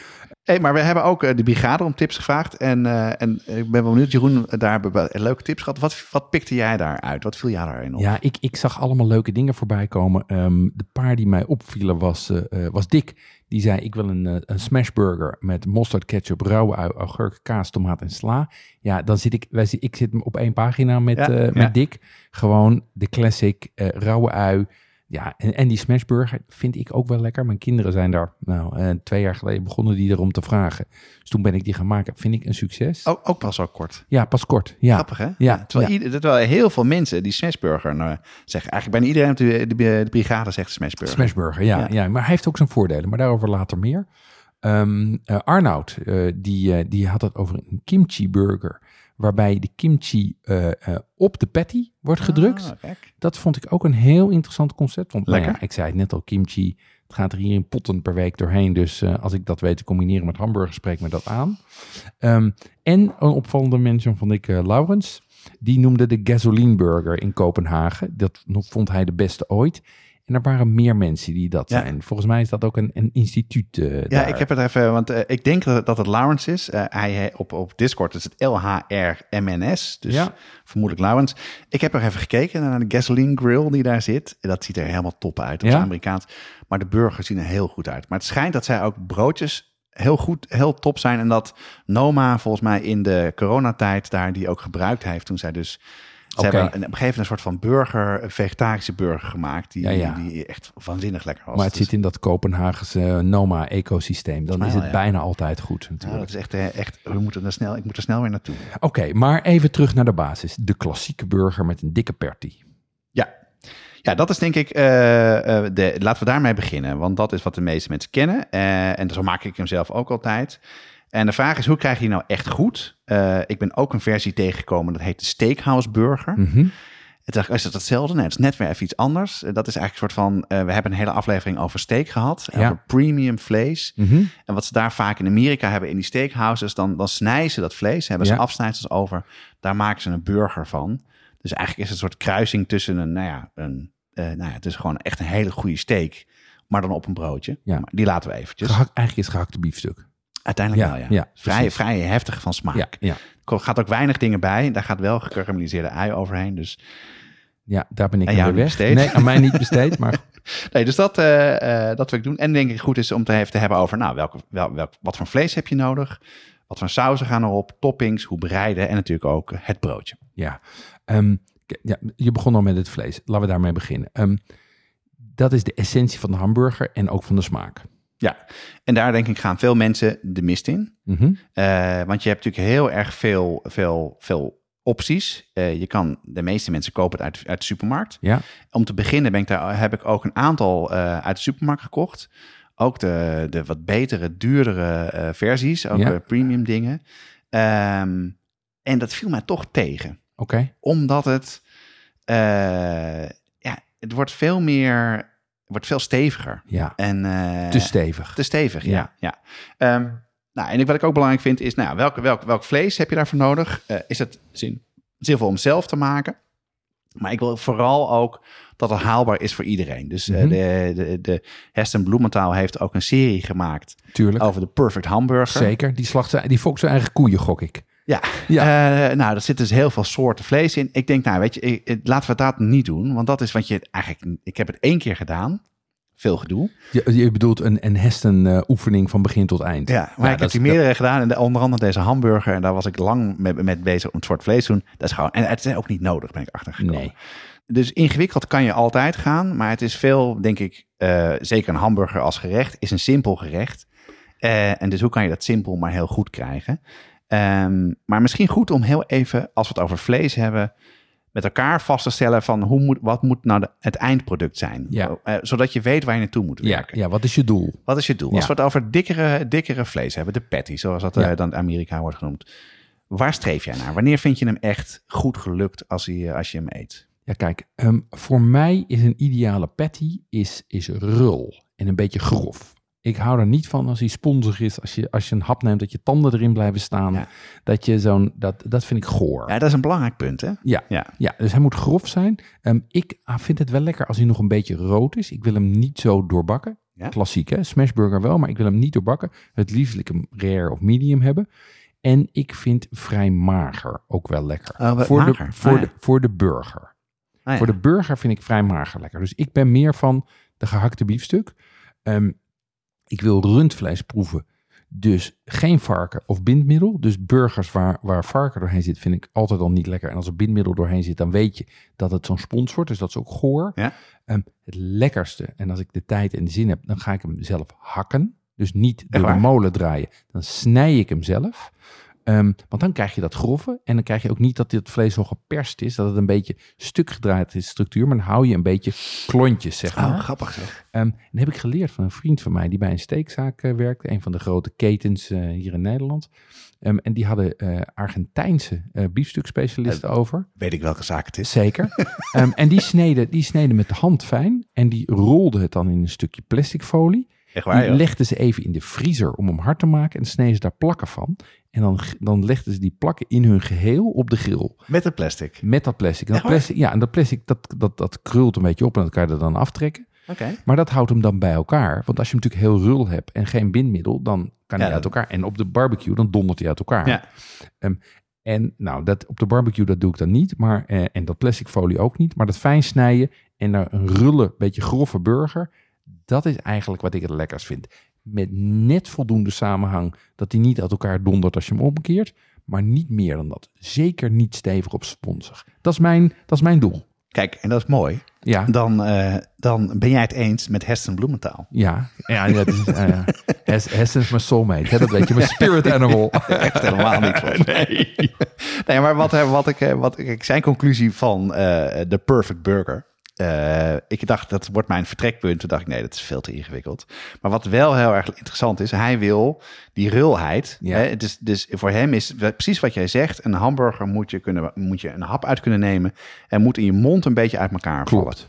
S2: Hey, maar we hebben ook eh, de brigade om tips gevraagd. En, eh, en ik ben wel benieuwd, Jeroen, daar hebben we leuke tips gehad. Wat, wat pikte jij daaruit? Wat viel jij daarin op?
S1: Ja, ik, ik zag allemaal leuke dingen voorbij komen. Ehm, de paar die mij opvielen was, eh, eh, was Dick. Die zei, ik wil een, eh, een smashburger met mosterd, ketchup, rauwe ui, augurk, kaas, tomaat en sla. Ja, dan zit ik, wij, ik zit op één pagina met,
S2: Ja,
S1: eh, met
S2: ja.
S1: Dick. Gewoon de classic, eh, rauwe ui. Ja, en, en die smashburger vind ik ook wel lekker. Mijn kinderen zijn daar, nou, eh, twee jaar geleden begonnen die erom te vragen. Dus toen ben ik die gaan maken. Vind ik een succes.
S2: Ook, ook pas zo kort.
S1: Ja, pas kort. Ja.
S2: Grappig, hè?
S1: Ja,
S2: terwijl,
S1: ja.
S2: ieder- terwijl heel veel mensen die smashburger nou, zeggen. Eigenlijk bijna iedereen op de, de, de brigade zegt smashburger.
S1: Smashburger, ja,
S2: Ja.
S1: ja. Maar hij heeft ook zijn voordelen, maar daarover later meer. Eh, Arnoud, eh, die, die had het over een kimchi burger. Waarbij de kimchi eh, eh, op de patty wordt gedrukt.
S2: Ah.
S1: Dat vond ik ook een heel interessant concept. Want nou
S2: Lekker.
S1: ja, ik zei het net al, kimchi. Het gaat er hier in potten per week doorheen. Dus eh, als ik dat weet te combineren met hamburgers, spreek me dat aan. Ehm, en een opvallende mention vond ik eh, Laurens. Die noemde de gasoline burger in Kopenhagen. Dat vond hij de beste ooit. En er waren meer mensen die dat
S2: Ja.
S1: zijn. Volgens mij is dat ook een, een instituut eh,
S2: Ja,
S1: daar.
S2: ik heb het even, want eh, ik denk dat, dat het Lawrence is. Eh, hij op, op Discord is het LHRMNS, dus
S1: Ja.
S2: vermoedelijk Lawrence. Ik heb er even gekeken naar de gasoline grill die daar zit. Dat ziet er helemaal top uit, op
S1: Ja?
S2: Amerikaans. Maar de burgers zien er heel goed uit. Maar het schijnt dat zij ook broodjes heel goed, heel top zijn. En dat Noma volgens mij in de coronatijd daar die ook gebruikt heeft toen zij dus... Ze hebben een, op een gegeven moment een soort van burger, een vegetarische burger gemaakt. Die,
S1: Ja, ja.
S2: die echt waanzinnig lekker was.
S1: maar het
S2: Dus-
S1: zit in dat Kopenhagense eh, Noma-ecosysteem. Dan is
S2: Ah,
S1: het
S2: ja.
S1: bijna altijd goed
S2: Ja,
S1: natuurlijk.
S2: dat is echt, eh, echt we moeten er snel, ik moet er snel weer naartoe.
S1: Oké, maar even terug naar de basis. De klassieke burger met een dikke patty.
S2: Ja. Ja, dat is denk ik, eh, de, laten we daarmee beginnen. Want dat is wat de meeste mensen kennen. En zo maak ik hem zelf ook altijd. En de vraag is, hoe krijg je die nou echt goed? Eh, ik ben ook een versie tegengekomen, dat heet de Steakhouse Burger.
S1: Mhm.
S2: Het is, is dat hetzelfde? Nee, het is net weer even iets anders. Eh, dat is eigenlijk een soort van, eh, we hebben een hele aflevering over steak gehad.
S1: Ja.
S2: Over premium vlees.
S1: Mhm.
S2: En wat ze daar vaak in Amerika hebben in die steakhouses, dan, dan snijden ze dat vlees, hebben ze afsnijdsels over. Daar maken ze een burger van. Dus eigenlijk is het een soort kruising tussen een, nou ja, een, nou ja, het is gewoon echt een hele goede steak, maar dan op een broodje.
S1: Ja.
S2: Maar die laten we eventjes.
S1: Gehakt, eigenlijk is gehakte biefstuk.
S2: Uiteindelijk
S1: Ja,
S2: wel, ja.
S1: ja,
S2: vrij, heftig van smaak.
S1: Ja.
S2: Er gaat ook weinig dingen bij. Daar gaat wel gekarameliseerde ui overheen. Dus,
S1: ja, daar ben ik aan
S2: jou
S1: weg.
S2: besteed.
S1: Nee, aan mij niet besteed, maar (laughs)
S2: nee, dus dat, eh, dat wil ik doen. En denk ik goed is om te even te hebben over, nou, welke, wel, welk, wat voor vlees heb je nodig? Wat voor sauzen gaan erop? Toppings, hoe bereiden? En natuurlijk ook het broodje.
S1: ja. Ehm, ja. Je begon al met het vlees. Laten we daarmee beginnen. Ehm, dat is de essentie van de hamburger en ook van de smaak.
S2: Ja, en daar denk ik gaan veel mensen de mist in.
S1: Mhm.
S2: Eh, want je hebt natuurlijk heel erg veel, veel, veel opties. Eh, je kan, de meeste mensen kopen het uit, uit de supermarkt.
S1: Ja,
S2: Om te beginnen ben ik daar, heb ik ook een aantal eh, uit de supermarkt gekocht. Ook de, de wat betere, duurdere versies, ook
S1: Ja.
S2: premium dingen. Ehm, en dat viel mij toch tegen.
S1: oké.
S2: Omdat het, ja, het wordt veel meer, wordt veel steviger.
S1: Ja,
S2: En, eh,
S1: te stevig.
S2: te stevig, ja.
S1: Ja.
S2: ja. Ehm, nou, en ik- wat ik ook belangrijk vind is, nou, welk, welk, welk vlees heb je daarvoor nodig? Eh, is het zin, zinvol om zelf te maken? Maar ik wil vooral ook dat het haalbaar is voor iedereen. Dus eh,
S1: Mhm.
S2: de, de, de Heston Bloementaal heeft ook een serie gemaakt
S1: Tuurlijk.
S2: over de perfect hamburger.
S1: Zeker. Die slacht zijn, die fokt zijn eigen koeien, gok ik.
S2: Ja,
S1: Ja.
S2: Eh, nou, er zitten dus heel veel soorten vlees in. Ik denk, nou, weet je, ik- laten we dat niet doen. Want dat is wat je eigenlijk... Ik heb het één keer gedaan. Veel gedoe.
S1: Je, je bedoelt een, een Hesten eh, oefening van begin tot eind.
S2: Ja, maar
S1: Ja,
S2: ik heb
S1: is-
S2: die meerdere gedaan. En de, onder andere deze hamburger. En daar was ik lang met, met bezig om het soort vlees te doen. Dat is gewoon... En het is ook niet nodig, ben ik achtergekomen.
S1: Nee.
S2: Dus ingewikkeld kan je altijd gaan. Maar het is veel, denk ik... eh, zeker een hamburger als gerecht is een simpel gerecht. En dus hoe kan je dat simpel maar heel goed krijgen? Ehm, maar misschien goed om heel even, als we het over vlees hebben, met elkaar vast te stellen van hoe moet, wat moet nou de- het eindproduct zijn?
S1: Ja.
S2: Eh, zodat je weet waar je naartoe moet werken.
S1: ja, wat is je doel?
S2: Wat is je doel?
S1: Ja.
S2: Als we het over dikkere, dikkere vlees hebben, de patty, zoals dat eh, dan in Amerika wordt genoemd. Waar streef jij naar? Wanneer vind je hem echt goed gelukt als, hij, eh, als je hem eet?
S1: Ja, kijk, ehm, voor mij is een ideale patty is, is rul en een beetje grof. Ik hou er niet van als hij sponsig is, als je, als je een hap neemt, dat je tanden erin blijven staan.
S2: Ja.
S1: Dat je zo'n, dat, dat vind ik goor.
S2: Ja, dat is een belangrijk punt, hè?
S1: Ja,
S2: Ja.
S1: ja, dus hij moet grof zijn. Ehm, ik ah, vind het wel lekker als hij nog een beetje rood is. Ik wil hem niet zo doorbakken.
S2: Ja.
S1: Klassiek, hè? Smashburger wel, maar ik wil hem niet doorbakken. Het liefst wil ik hem rare of medium hebben. En ik vind vrij mager ook wel lekker.
S2: Oh,
S1: voor,
S2: mager?
S1: De, voor,
S2: Ah, ja.
S1: de, voor de burger.
S2: Ah.
S1: Voor de burger vind ik vrij mager lekker. Dus ik ben meer van de gehakte biefstuk. Ehm, ik wil rundvlees proeven. Dus geen varken of bindmiddel. Dus burgers waar, waar varken doorheen zit, vind ik altijd al niet lekker. En als er bindmiddel doorheen zit, dan weet je dat het zo'n spons wordt. Dus dat is ook goor.
S2: Ja.
S1: Ehm, het lekkerste, en als ik de tijd en de zin heb, dan ga ik hem zelf hakken. Dus niet door de molen draaien. Dan snij ik hem zelf. Ehm, want dan krijg je dat grove. En dan krijg je ook niet dat dit vlees zo geperst is. Dat het een beetje stuk gedraaid is, structuur. Maar dan hou je een beetje klontjes, zeg maar.
S2: Oh, grappig zeg.
S1: Ehm, en dat heb ik geleerd van een vriend van mij die bij een steekzaak eh, werkte. Een van de grote ketens eh, hier in Nederland. Ehm, en die hadden eh, Argentijnse eh biefstukspecialisten over.
S2: Weet ik welke zaak het is.
S1: Zeker. (laughs) Ehm, en die sneden, die sneden met de hand fijn. En die rolden het dan in een stukje plastic folie.
S2: Echt waar,
S1: Die legden ze even in de vriezer om hem hard te maken. En sneden ze daar plakken van. En dan, dan legden ze die plakken in hun geheel op de grill.
S2: Met het plastic.
S1: Met dat plastic. En dat plastic ja, en dat plastic dat, dat, dat krult een beetje op. En dat kan je er dan aftrekken.
S2: Oké.
S1: Maar dat houdt hem dan bij elkaar. Want als je hem natuurlijk heel rul hebt en geen bindmiddel, dan kan
S2: Ja,
S1: hij uit
S2: dat-
S1: elkaar. En op de barbecue, dan dondert hij uit elkaar.
S2: Ja.
S1: En nou, dat, op de barbecue, dat doe ik dan niet. Maar, eh, en dat plastic folie ook niet. Maar dat fijn snijden en daar een rulle, beetje grove burger. Dat is eigenlijk wat ik het lekkers vind. Met net voldoende samenhang dat hij niet uit elkaar dondert als je hem omkeert. Maar niet meer dan dat. Zeker niet stevig op sponsig. Dat is mijn, dat is mijn doel.
S2: Kijk, en dat is mooi.
S1: Ja,
S2: Dan, eh, dan ben jij het eens met Heston Bloementaal.
S1: ja, ja dat is, eh Hes- Hessen is mijn soulmate. Hè? Dat weet je, mijn spirit animal. (laughs)
S2: Echt helemaal niet.
S1: Nee.
S2: Nee, maar wat, wat ik, eh, wat ik, zijn conclusie van eh de Perfect Burger. Eh, ik dacht, dat wordt mijn vertrekpunt. Toen dacht ik, nee, dat is veel te ingewikkeld. Maar wat wel heel erg interessant is, hij wil die rulheid.
S1: Ja.
S2: Hè, dus, dus voor hem is precies wat jij zegt. Een hamburger moet je, kunnen, moet je een hap uit kunnen nemen. En moet in je mond een beetje uit elkaar vallen.
S1: Klopt.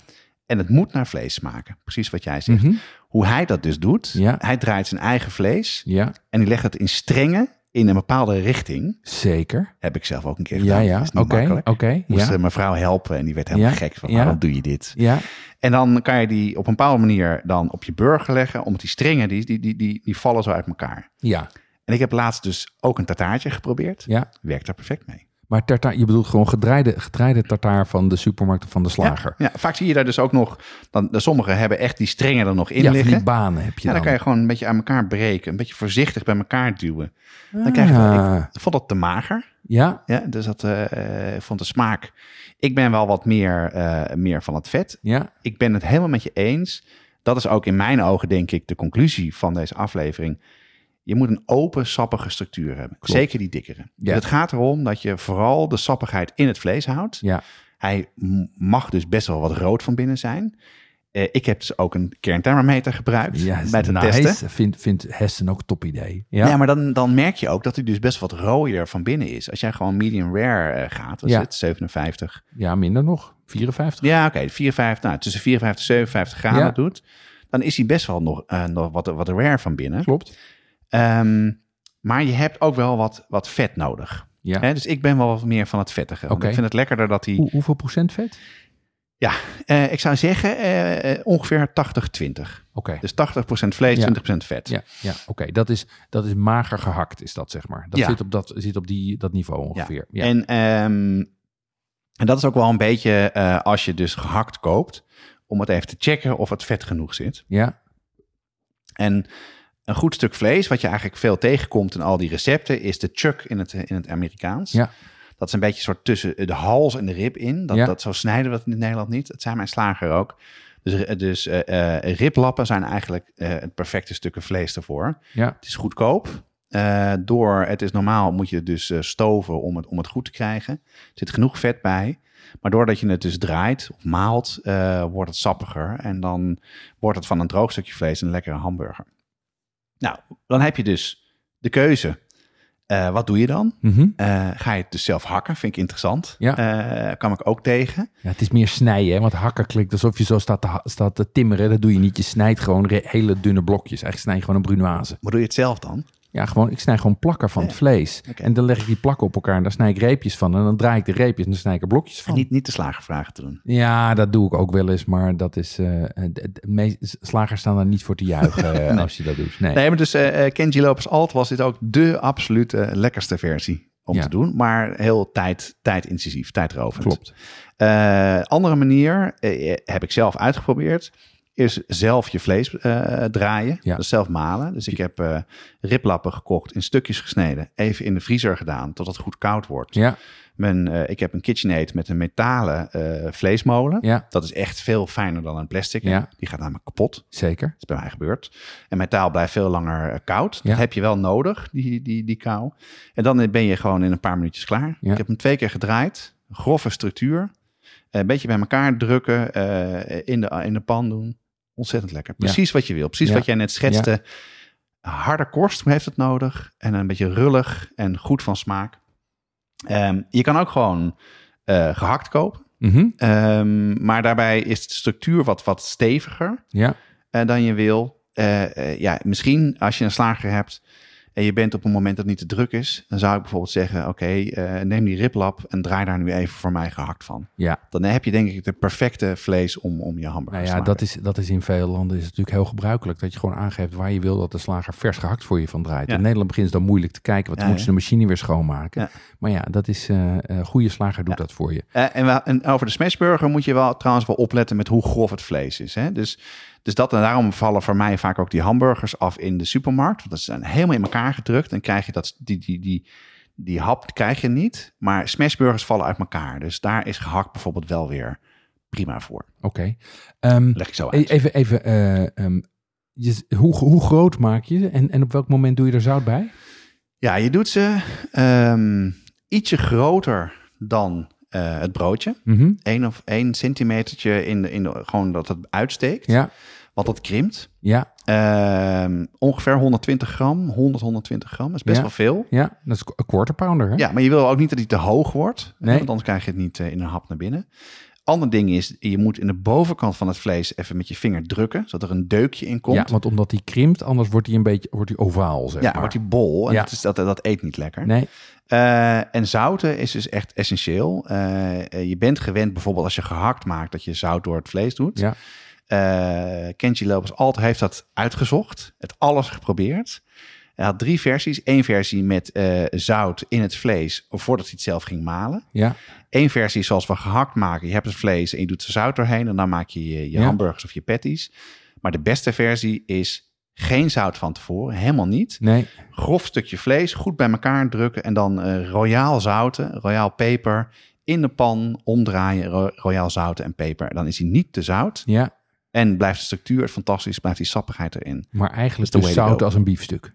S2: En het moet naar vlees smaken. Precies wat jij zegt.
S1: Mhm.
S2: Hoe hij dat dus doet,
S1: Ja.
S2: hij draait zijn eigen vlees.
S1: Ja,
S2: En die legt het in strengen in een bepaalde richting.
S1: zeker.
S2: Heb ik zelf ook een keer
S1: Ja,
S2: gedaan.
S1: ja.
S2: Niet
S1: Oké, oké.
S2: Moest
S1: Ja,
S2: mijn vrouw helpen en die werd helemaal
S1: Ja,
S2: gek van
S1: ja.
S2: waarom doe je dit?
S1: ja,
S2: En dan kan je die op een bepaalde manier dan op je burger leggen, omdat die strengen die, die, die, die, die vallen zo uit elkaar.
S1: ja,
S2: En ik heb laatst dus ook een tartaartje geprobeerd.
S1: ja.
S2: Werkt daar perfect mee.
S1: Maar tartaar, je bedoelt gewoon gedraaide, gedraaide tartaar van de supermarkt of van de slager.
S2: Ja, ja, vaak zie je daar dus ook nog, dan, sommigen hebben echt die strengen er nog in
S1: Ja,
S2: liggen.
S1: die banen heb je
S2: Ja,
S1: dan.
S2: dan kan je gewoon een beetje aan elkaar breken, een beetje voorzichtig bij elkaar duwen. Dan krijg je wel,
S1: Ah.
S2: ik vond dat te mager.
S1: Ja,
S2: Ja, dus dat eh, ik vond de smaak. Ik ben wel wat meer, eh, meer van het vet.
S1: ja,
S2: Ik ben het helemaal met je eens. Dat is ook in mijn ogen, denk ik, de conclusie van deze aflevering. Je moet een open, sappige structuur hebben.
S1: Klopt.
S2: Zeker die dikkere.
S1: Ja.
S2: Het gaat erom dat je vooral de sappigheid in het vlees houdt.
S1: ja.
S2: Hij mag dus best wel wat rood van binnen zijn. Eh, ik heb dus ook een kernthermometer gebruikt
S1: ja
S2: bij
S1: nice.
S2: testen.
S1: Vindt vindt Hessen ook een top idee. Ja,
S2: Ja, maar dan, dan merk je ook dat hij dus best wat rooier van binnen is. Als jij gewoon medium rare eh, gaat, was
S1: Ja.
S2: het 57.
S1: ja minder nog. 54.
S2: Ja, oké, 54, nou, tussen 54 en 57 graden
S1: Ja.
S2: doet. Dan is hij best wel nog, eh, nog wat, wat rare van binnen.
S1: Klopt.
S2: Ehm, maar je hebt ook wel wat, wat vet nodig.
S1: Ja.
S2: Hè? Dus ik ben wel wat meer van het vettige. Ik vind het lekkerder dat hij...
S1: Hoe, hoeveel procent vet?
S2: Ja, eh, ik zou zeggen eh, eh, ongeveer 80-20.
S1: Oké.
S2: Dus 80% vlees,
S1: Ja.
S2: 20% vet.
S1: Ja, ja oké. Dat, is, dat is mager gehakt, is dat zeg maar. Dat
S2: Ja.
S1: zit op, dat, zit op die, dat niveau ongeveer. Ja.
S2: En, ehm, en dat is ook wel een beetje als je dus gehakt koopt, om het even te checken of het vet genoeg zit.
S1: ja,
S2: En een goed stuk vlees, wat je eigenlijk veel tegenkomt in al die recepten, is de chuck in het, in het Amerikaans.
S1: ja,
S2: Dat is een beetje soort tussen de hals en de rib in. Dat,
S1: Ja.
S2: dat, zo snijden we het in Nederland niet. Dat zijn mijn slager ook. Dus, dus eh, eh, riblappen zijn eigenlijk eh, het perfecte stukken vlees ervoor.
S1: ja,
S2: Het is goedkoop. Eh, door, het is normaal, moet je het dus eh, stoven om het, om het goed te krijgen. Er zit genoeg vet bij. Maar doordat je het dus draait of maalt, eh, wordt het sappiger. En dan wordt het van een droog stukje vlees een lekkere hamburger. Nou, dan heb je dus de keuze. Eh, wat doe je dan?
S1: Mhm.
S2: Eh, ga je het dus zelf hakken? Vind ik interessant.
S1: Ja.
S2: Eh, kwam ik ook tegen.
S1: ja. Het is meer snijden, hè? want hakken klinkt alsof je zo staat te, staat te timmeren. Dat doe je niet. Je snijdt gewoon hele dunne blokjes. Eigenlijk snij je gewoon een brunoise.
S2: Maar doe je het zelf dan?
S1: Ja, gewoon, ik snij gewoon plakken van het vlees. En dan leg ik die plakken op elkaar en daar snij ik reepjes van. En dan draai ik de reepjes en dan snij ik er blokjes
S2: En
S1: van.
S2: niet, niet de slagervragen te doen.
S1: Ja, dat doe ik ook wel eens, maar dat is. eh, de, de meest, slagers staan daar niet voor te juichen (laughs) eh, als je dat doet. Nee.
S2: Nee, maar dus eh, Kenji Lopez Alt was dit ook de absolute lekkerste versie om
S1: Ja.
S2: te doen. Maar heel tijd, tijdintensief, tijdrovend.
S1: Klopt.
S2: Andere manier heb ik zelf uitgeprobeerd. Is zelf je vlees eh, draaien.
S1: Ja.
S2: Dus zelf malen. Dus ik heb eh, riplappen gekocht, in stukjes gesneden. Even in de vriezer gedaan, tot het goed koud wordt.
S1: Ja,
S2: Mijn, eh, ik heb een KitchenAid met een metalen vleesmolen.
S1: ja,
S2: Dat is echt veel fijner dan een plastic.
S1: Ja.
S2: Die gaat namelijk kapot.
S1: zeker.
S2: Dat is bij mij gebeurd. En metaal blijft veel langer koud. Dat heb je wel nodig, die, die, die kou. En dan ben je gewoon in een paar minuutjes klaar.
S1: Ja.
S2: Ik heb hem twee keer gedraaid. Grove structuur. Een beetje bij elkaar drukken. in, de, in de pan doen. Ontzettend lekker. Precies wat je wil. Precies
S1: Ja.
S2: wat jij net schetste. Harde korst heeft het nodig. En een beetje rullig en goed van smaak. Ehm, je kan ook gewoon eh, gehakt kopen.
S1: Mhm.
S2: Ehm, maar daarbij is de structuur wat, wat steviger
S1: Ja,
S2: eh, dan je wil. Eh, ja, misschien als je een slager hebt en je bent op een moment dat het niet te druk is, dan zou ik bijvoorbeeld zeggen: Oké, eh, neem die riblap en draai daar nu even voor mij gehakt van.
S1: ja.
S2: Dan heb je denk ik de perfecte vlees om, om je hamburger
S1: Nou
S2: te
S1: ja,
S2: maken.
S1: dat is, dat is in veel landen is het natuurlijk heel gebruikelijk. Dat je gewoon aangeeft waar je wil dat de slager vers gehakt voor je van draait.
S2: Ja.
S1: In Nederland begint het dan moeilijk te kijken. Want dan
S2: Ja,
S1: moeten ze de machine weer schoonmaken. Maar ja, dat is eh een goede slager doet dat voor je.
S2: Eh, en, en over de smashburger moet je wel trouwens wel opletten met hoe grof het vlees is. Hè? Dus, dus dat en daarom vallen voor mij vaak ook die hamburgers af in de supermarkt. Want dat zijn helemaal in elkaar gedrukt. En krijg je dat, die, die, die, die hap krijg je niet. Maar smashburgers vallen uit elkaar. Dus daar is gehakt bijvoorbeeld wel weer prima voor.
S1: Oké. Ehm,
S2: Leg ik zo
S1: e-
S2: uit.
S1: even, even eh, ehm, je, hoe, hoe groot maak je ze en, en op welk moment doe je er zout bij?
S2: Ja, je doet ze ehm, ietsje groter dan eh, het broodje.
S1: Mhm.
S2: Eén of één centimetertje in de, in de, gewoon dat het uitsteekt.
S1: Ja,
S2: Want dat krimpt.
S1: ja,
S2: Ehm, ongeveer 120 gram, 100, 120 gram. Dat is best
S1: Ja.
S2: wel veel.
S1: ja. Dat is een quarter pounder, hè?
S2: Ja, maar je wil ook niet dat hij te hoog wordt.
S1: Nee.
S2: Want anders krijg je het niet eh, in een hap naar binnen. Ander ding is, je moet in de bovenkant van het vlees even met je vinger drukken, zodat er een deukje in komt.
S1: Ja, want omdat die krimpt, anders wordt hij een beetje wordt hij ovaal, zeg
S2: Ja,
S1: maar.
S2: wordt die bol en
S1: Ja.
S2: dat, is, dat, dat eet niet lekker.
S1: Nee,
S2: Eh, en zouten is dus echt essentieel. Eh, je bent gewend bijvoorbeeld als je gehakt maakt, dat je zout door het vlees doet.
S1: ja,
S2: Eh Kenji Lopez Alt heeft dat uitgezocht. Het alles geprobeerd. Hij had drie versies. Eén versie met eh, zout in het vlees voordat hij het zelf ging malen.
S1: ja,
S2: Eén versie zoals we gehakt maken. Je hebt het vlees en je doet er zout doorheen. En dan maak je je, je
S1: Ja.
S2: hamburgers of je patties. Maar de beste versie is geen zout van tevoren. Helemaal niet.
S1: nee,
S2: Grof stukje vlees, goed bij elkaar drukken. En dan eh royaal zouten, royaal peper. In de pan omdraaien, ro- royaal zouten en peper. Dan is hij niet te zout.
S1: ja.
S2: En blijft de structuur fantastisch, blijft die sappigheid erin.
S1: Maar eigenlijk dus
S2: way to
S1: zout als een biefstuk.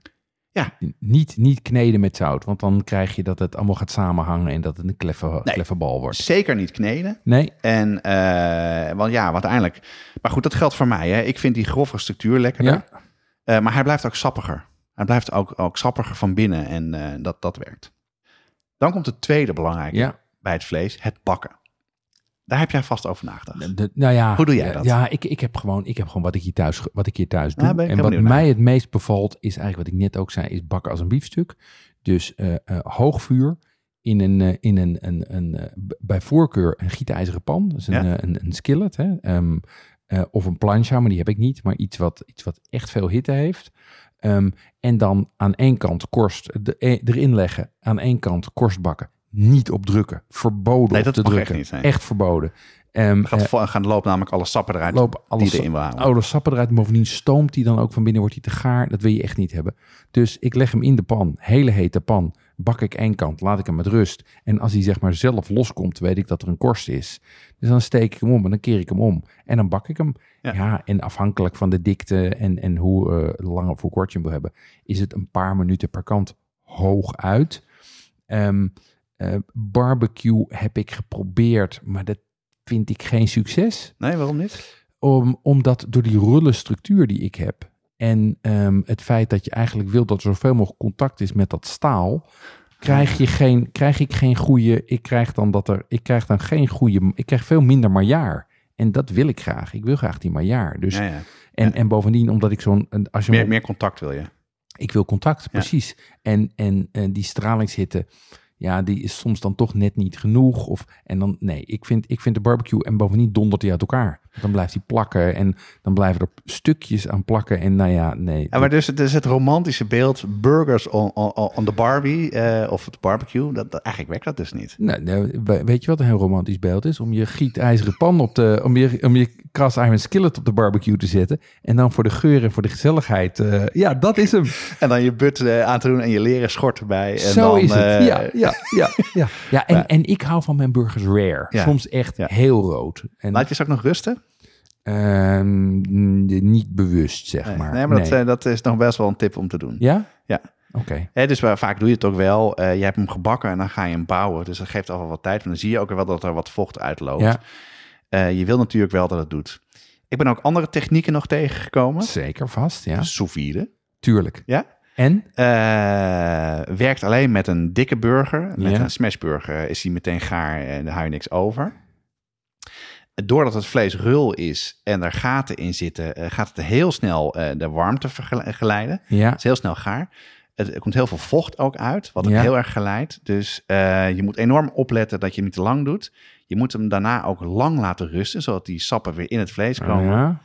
S2: Ja.
S1: Niet, niet kneden met zout, want dan krijg je dat het allemaal gaat samenhangen en dat het een kleffe,
S2: Nee.
S1: kleffe bal wordt.
S2: Zeker niet kneden.
S1: Nee,
S2: En, eh, want ja, want uiteindelijk... Maar goed, dat geldt voor mij. Hè. Ik vind die grove structuur lekkerder.
S1: ja,
S2: Eh, maar hij blijft ook sappiger. Hij blijft ook, ook sappiger van binnen en eh, dat, dat werkt. Dan komt het tweede belangrijke
S1: ja.
S2: bij het vlees, het bakken. Daar heb jij vast over nagedacht.
S1: De- nou ja,
S2: Hoe doe jij dat?
S1: Ja, ik, ik heb gewoon, ik heb gewoon wat ik hier thuis, wat ik hier thuis doe.
S2: Ben ik
S1: en wat
S2: naar.
S1: mij het meest bevalt is eigenlijk wat ik net ook zei, is bakken als een biefstuk. Dus eh, hoog vuur in een, eh, in een, een, een, bij voorkeur een gietijzeren pan. Dus een,
S2: Ja.
S1: een, een skillet. Hè? Ehm, eh, of een plancha, maar die heb ik niet. Maar iets wat, iets wat echt veel hitte heeft. Ehm, en dan aan één kant korst de, erin leggen. Aan één kant korst bakken. Niet op drukken. Verboden
S2: Nee, dat
S1: te
S2: echt
S1: drukken. Echt verboden. Ehm,
S2: Dan gaat,
S1: eh,
S2: gaan lopen namelijk alle sappen eruit
S1: lopen alles
S2: die erin wil houden.
S1: oude sappen eruit. En bovendien stoomt die dan ook van binnen, wordt hij te gaar. Dat wil je echt niet hebben. Dus ik leg hem in de pan, hele hete pan. Bak ik één kant, laat ik hem met rust. En als hij zeg maar zelf loskomt, weet ik dat er een korst is. Dus dan steek ik hem om en dan keer ik hem om. En dan bak ik hem.
S2: Ja.
S1: Ja, en afhankelijk van de dikte en, en hoe eh, lang of hoe kort je hem wil hebben, is het een paar minuten per kant hoog uit. Eh, barbecue heb ik geprobeerd, maar dat vind ik geen succes
S2: Nee, waarom niet?
S1: om, omdat door die rulle structuur die ik heb en ehm, het feit dat je eigenlijk wil dat er zoveel mogelijk contact is met dat staal, krijg, je geen, krijg ik geen goede, ik krijg dan dat er, ik krijg dan geen goede, ik krijg veel minder marjaar. En dat wil ik graag. Ik wil graag die marjaar. Dus,
S2: Ja, ja.
S1: en,
S2: ja.
S1: en bovendien, omdat ik zo'n, als je
S2: Meer, meer contact wil je.
S1: ik wil contact, precies. En, en, en die stralingshitte, ja, die is soms dan toch net niet genoeg. Of, en dan, nee, ik vind, ik vind de barbecue en bovendien dondert hij uit elkaar. Dan blijft hij plakken en dan blijven er stukjes aan plakken. En nou ja, nee.
S2: Ja, maar dus, dus het romantische beeld, burgers on, on, on the Barbie eh, of het barbecue, dat, dat- eigenlijk werkt dat dus niet.
S1: Nou, we- weet je wat een heel romantisch beeld is? Om je gietijzeren pan op de, om je, om je cast iron skillet op de barbecue te zetten. En dan voor de geur en voor de gezelligheid. eh, ja, dat is hem. (laughs)
S2: En dan je but eh, aan te doen en je leren schort erbij. En
S1: Zo
S2: dan,
S1: is het.
S2: eh,
S1: ja, ja, ja, ja. ja en,
S2: Ja.
S1: en ik hou van mijn burgers rare.
S2: Ja.
S1: Soms echt heel rood. En,
S2: Laat je ze ook nog rusten?
S1: Ehm, niet bewust, zeg
S2: Nee,
S1: maar.
S2: nee, maar dat,
S1: Nee.
S2: dat is nog best wel een tip om te doen.
S1: Ja?
S2: Ja.
S1: Oké.
S2: Hè, dus vaak doe je het ook wel. Je hebt hem gebakken en dan ga je hem bouwen. Dus dat geeft al wel wat tijd. En dan zie je ook wel dat er wat vocht uitloopt.
S1: Ja,
S2: Eh, je wil natuurlijk wel dat het doet. Ik ben ook andere technieken nog tegengekomen.
S1: zeker vast. Ja,
S2: Sous vide.
S1: tuurlijk.
S2: Ja?
S1: En?
S2: Eh, werkt alleen met een dikke burger. Met
S1: Ja.
S2: een smashburger is hij meteen gaar en daar hou je niks over. Doordat het vlees rul is en er gaten in zitten, eh, gaat het heel snel de warmte geleiden.
S1: Ja,
S2: Het is heel snel gaar. Het, er komt heel veel vocht ook uit, wat het
S1: Ja.
S2: heel erg geleidt. Dus je moet enorm opletten dat je niet te lang doet. Je moet hem daarna ook lang laten rusten, zodat die sappen weer in het vlees komen.
S1: ja.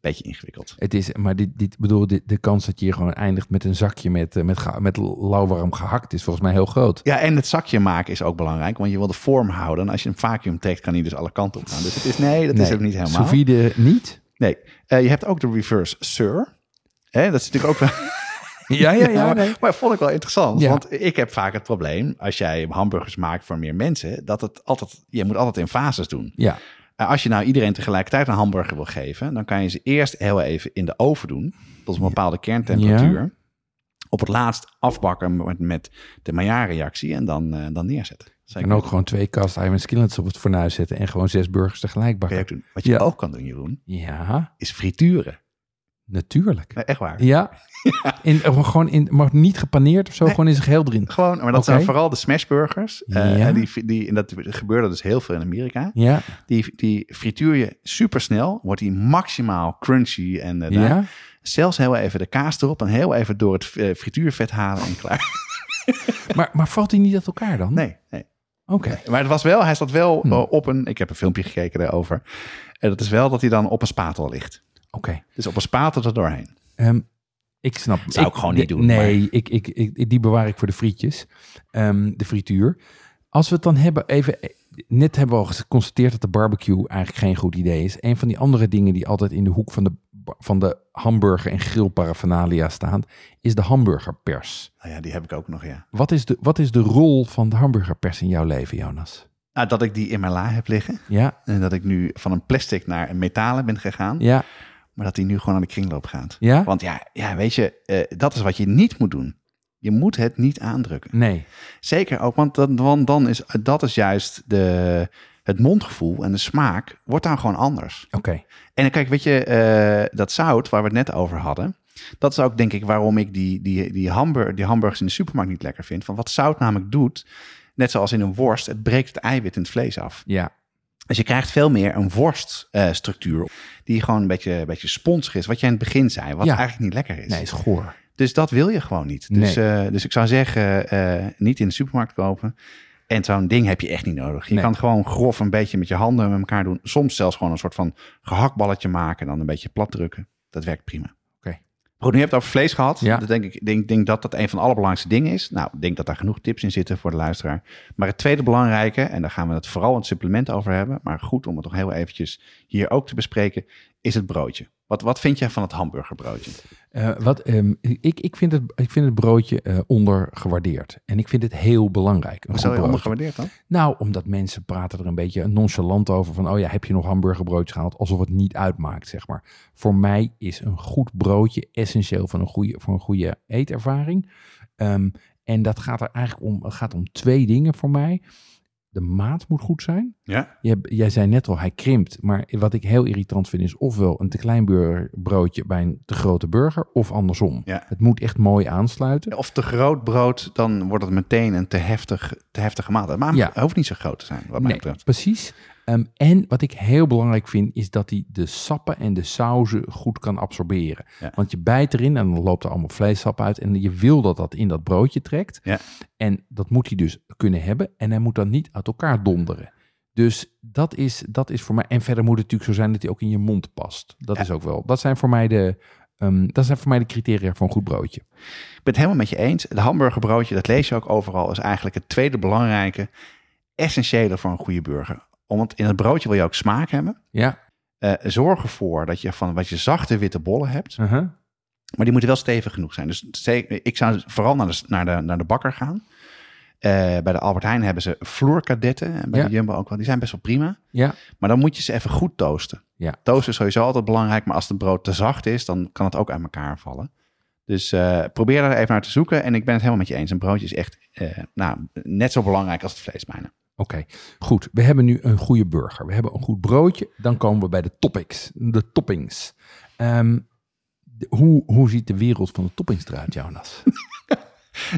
S2: Beetje ingewikkeld.
S1: Het is, maar dit, dit bedoel, dit, de kans dat je hier gewoon eindigt met een zakje met, eh, met, met lauwwarm gehakt is volgens mij heel groot.
S2: Ja, en het zakje maken is ook belangrijk, want je wil de vorm houden. En als je een vacuüm trekt, kan hij dus alle kanten op gaan. Dus het is, nee, dat is ook niet helemaal.
S1: Sous niet?
S2: Nee, Eh, je hebt ook de reverse sir. Hè, dat is natuurlijk ook wel... (laughs) (laughs)
S1: Ja, ja, ja.
S2: maar,
S1: nee.
S2: maar vond ik wel interessant.
S1: Ja.
S2: Want ik heb vaak het probleem, als jij hamburgers maakt voor meer mensen, dat het altijd, je moet altijd in fases doen.
S1: Ja,
S2: als je nou iedereen tegelijkertijd een hamburger wil geven, dan kan je ze eerst heel even in de oven doen, tot een bepaalde kerntemperatuur. Op het laatst afbakken met, met de Maillard-reactie en dan, eh, dan neerzetten.
S1: En ook gewoon twee kast iron skillets op het fornuis zetten en gewoon zes burgers tegelijk bakken.
S2: doen. Wat je
S1: Ja.
S2: ook kan doen, Jeroen,
S1: Ja,
S2: is frituren.
S1: natuurlijk.
S2: Nee, echt waar.
S1: Ja, (laughs) In, gewoon in, maar niet gepaneerd of zo,
S2: Nee.
S1: gewoon in zijn geheel erin.
S2: Gewoon, maar dat zijn vooral de smashburgers. Eh,
S1: Ja.
S2: en die, die, en dat gebeurde dus heel veel in Amerika.
S1: Ja,
S2: Die, die frituur je super snel. Wordt die maximaal crunchy. En daar-
S1: ja.
S2: zelfs heel even de kaas erop. En heel even door het eh, frituurvet halen en klaar. (laughs)
S1: Maar, maar valt hij niet uit elkaar dan?
S2: Nee, nee.
S1: Oké.
S2: Maar het was wel, hij zat wel
S1: Hm.
S2: eh, op een... Ik heb een filmpje gekeken daarover. En dat is wel dat hij dan op een spatel ligt.
S1: Oké.
S2: Dus op een spatel er doorheen.
S1: Ehm, ik snap.
S2: Zou ik gewoon niet doen,
S1: Nee, ik, ik, ik, die bewaar ik voor de frietjes. Ehm, de frituur. Als we het dan hebben, even. Net hebben we al geconstateerd dat de barbecue eigenlijk geen goed idee is. Een van die andere dingen die altijd in de hoek van de, van de hamburger en grillparaphernalia staan, is de hamburgerpers.
S2: Nou ja, die heb ik ook nog, ja.
S1: Wat is de, wat is de rol van de hamburgerpers in jouw leven, Jonas?
S2: Nou, dat ik die in mijn la heb liggen.
S1: Ja,
S2: En dat ik nu van een plastic naar een metalen ben gegaan.
S1: ja,
S2: Maar dat die nu gewoon aan de kringloop gaat.
S1: ja?
S2: Want ja, ja weet je, eh, dat is wat je niet moet doen. Je moet het niet aandrukken.
S1: Nee.
S2: Zeker ook, want dan, want dan is dat is juist de, het mondgevoel en de smaak wordt dan gewoon anders.
S1: Oké.
S2: En kijk, weet je, eh, dat zout waar we het net over hadden, dat is ook denk ik waarom ik die, die, die, hamburger, die hamburgers in de supermarkt niet lekker vind. Want wat zout namelijk doet, net zoals in een worst, het breekt het eiwit in het vlees af.
S1: Ja.
S2: Dus je krijgt veel meer een worststructuur, die gewoon een beetje, een beetje sponsig is, wat jij in het begin zei, wat
S1: Ja.
S2: eigenlijk niet lekker is.
S1: Nee, is goor.
S2: Dus dat wil je gewoon niet. Dus,
S1: Nee.
S2: eh, dus ik zou zeggen, eh, niet in de supermarkt kopen. En zo'n ding heb je echt niet nodig. Je
S1: Nee.
S2: kan gewoon grof een beetje met je handen met elkaar doen. Soms zelfs gewoon een soort van gehaktballetje maken en dan een beetje plat drukken. Dat werkt prima. Goed, nu heb je het over vlees gehad.
S1: Ja.
S2: Dat denk ik denk, denk dat dat een van de allerbelangrijkste dingen is. Nou, ik denk dat daar genoeg tips in zitten voor de luisteraar. Maar het tweede belangrijke, en daar gaan we het vooral in het supplement over hebben. Maar goed om het nog heel eventjes hier ook te bespreken, is het broodje. Wat, wat vind jij van het hamburgerbroodje?
S1: Eh, wat, ehm, ik, ik, vind het, ik vind het broodje eh, ondergewaardeerd. En ik vind het heel belangrijk.
S2: Hoezo je ondergewaardeerd dan?
S1: Nou, omdat mensen praten er een beetje nonchalant over. Van, oh ja, heb je nog hamburgerbroodjes gehaald? Alsof het niet uitmaakt, zeg maar. Voor mij is een goed broodje essentieel voor een goede, voor een goede eetervaring. Ehm, en dat gaat er eigenlijk om, gaat om twee dingen voor mij. De maat moet goed zijn.
S2: Ja.
S1: Je, jij zei net al, hij krimpt. Maar wat ik heel irritant vind is ofwel een te klein broodje bij een te grote burger of andersom.
S2: Ja.
S1: Het moet echt mooi aansluiten.
S2: Of te groot brood, dan wordt het meteen een te, heftig, te heftige maaltijd. Maar
S1: Ja.
S2: het hoeft niet zo groot te zijn, wat mij
S1: Nee,
S2: betreft.
S1: precies. Ehm, en wat ik heel belangrijk vind, is dat hij de sappen en de sauzen goed kan absorberen.
S2: Ja.
S1: Want je bijt erin en dan loopt er allemaal vleessap uit. En je wil dat dat in dat broodje trekt.
S2: Ja.
S1: En dat moet hij dus kunnen hebben. En hij moet dan niet uit elkaar donderen. Dus dat is, dat is voor mij. En verder moet het natuurlijk zo zijn dat hij ook in je mond past. Dat
S2: Ja.
S1: is ook wel. Dat zijn voor mij de. ehm, dat zijn voor mij de criteria voor een goed broodje.
S2: Ik ben het helemaal met je eens. Het hamburgerbroodje, dat lees je ook overal, is eigenlijk het tweede belangrijke, essentiële voor een goede burger. Want in het broodje wil je ook smaak hebben.
S1: Ja.
S2: Eh, zorg ervoor dat je van wat je zachte witte bollen hebt.
S1: Uh-huh.
S2: Maar die moeten wel stevig genoeg zijn. Dus ik zou vooral naar de, naar de, naar de bakker gaan. Eh, bij de Albert Heijn hebben ze vloerkadetten. En bij
S1: Ja.
S2: de Jumbo ook wel. Die zijn best wel prima.
S1: Ja.
S2: Maar dan moet je ze even goed toasten.
S1: Ja.
S2: Toasten is sowieso altijd belangrijk. Maar als het brood te zacht is, dan kan het ook uit elkaar vallen. Dus eh, probeer daar even naar te zoeken. En ik ben het helemaal met je eens. Een broodje is echt nou, net zo belangrijk als het vlees bijna.
S1: Oké, goed. We hebben nu een goede burger. We hebben een goed broodje. Dan komen we bij de topics, de toppings. Ehm, de- hoe, hoe ziet de wereld van de toppings eruit, Jonas?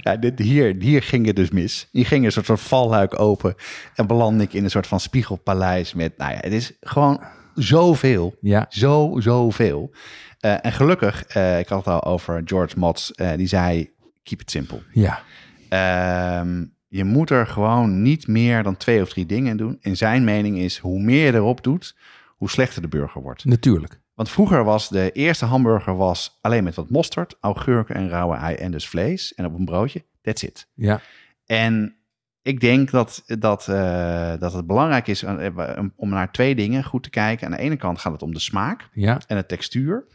S2: Ja, (laughs) dit, hier, hier ging het dus mis. Hier ging een soort, soort valluik open. En beland ik in een soort van spiegelpaleis met... Nou ja, het is gewoon zoveel.
S1: Ja,
S2: Zo, zoveel. Eh, en gelukkig, eh, ik had het al over George Motz. eh, die zei, keep it simple.
S1: ja,
S2: Ehm, je moet er gewoon niet meer dan twee of drie dingen in doen. En zijn mening is, hoe meer je erop doet, hoe slechter de burger wordt.
S1: natuurlijk.
S2: Want vroeger was de eerste hamburger was alleen met wat mosterd, augurken en rauwe ei en dus vlees. En op een broodje, that's it.
S1: Ja,
S2: En ik denk dat, dat, eh, dat het belangrijk is eh, om naar twee dingen goed te kijken. Aan de ene kant gaat het om de smaak
S1: ja,
S2: en de textuur.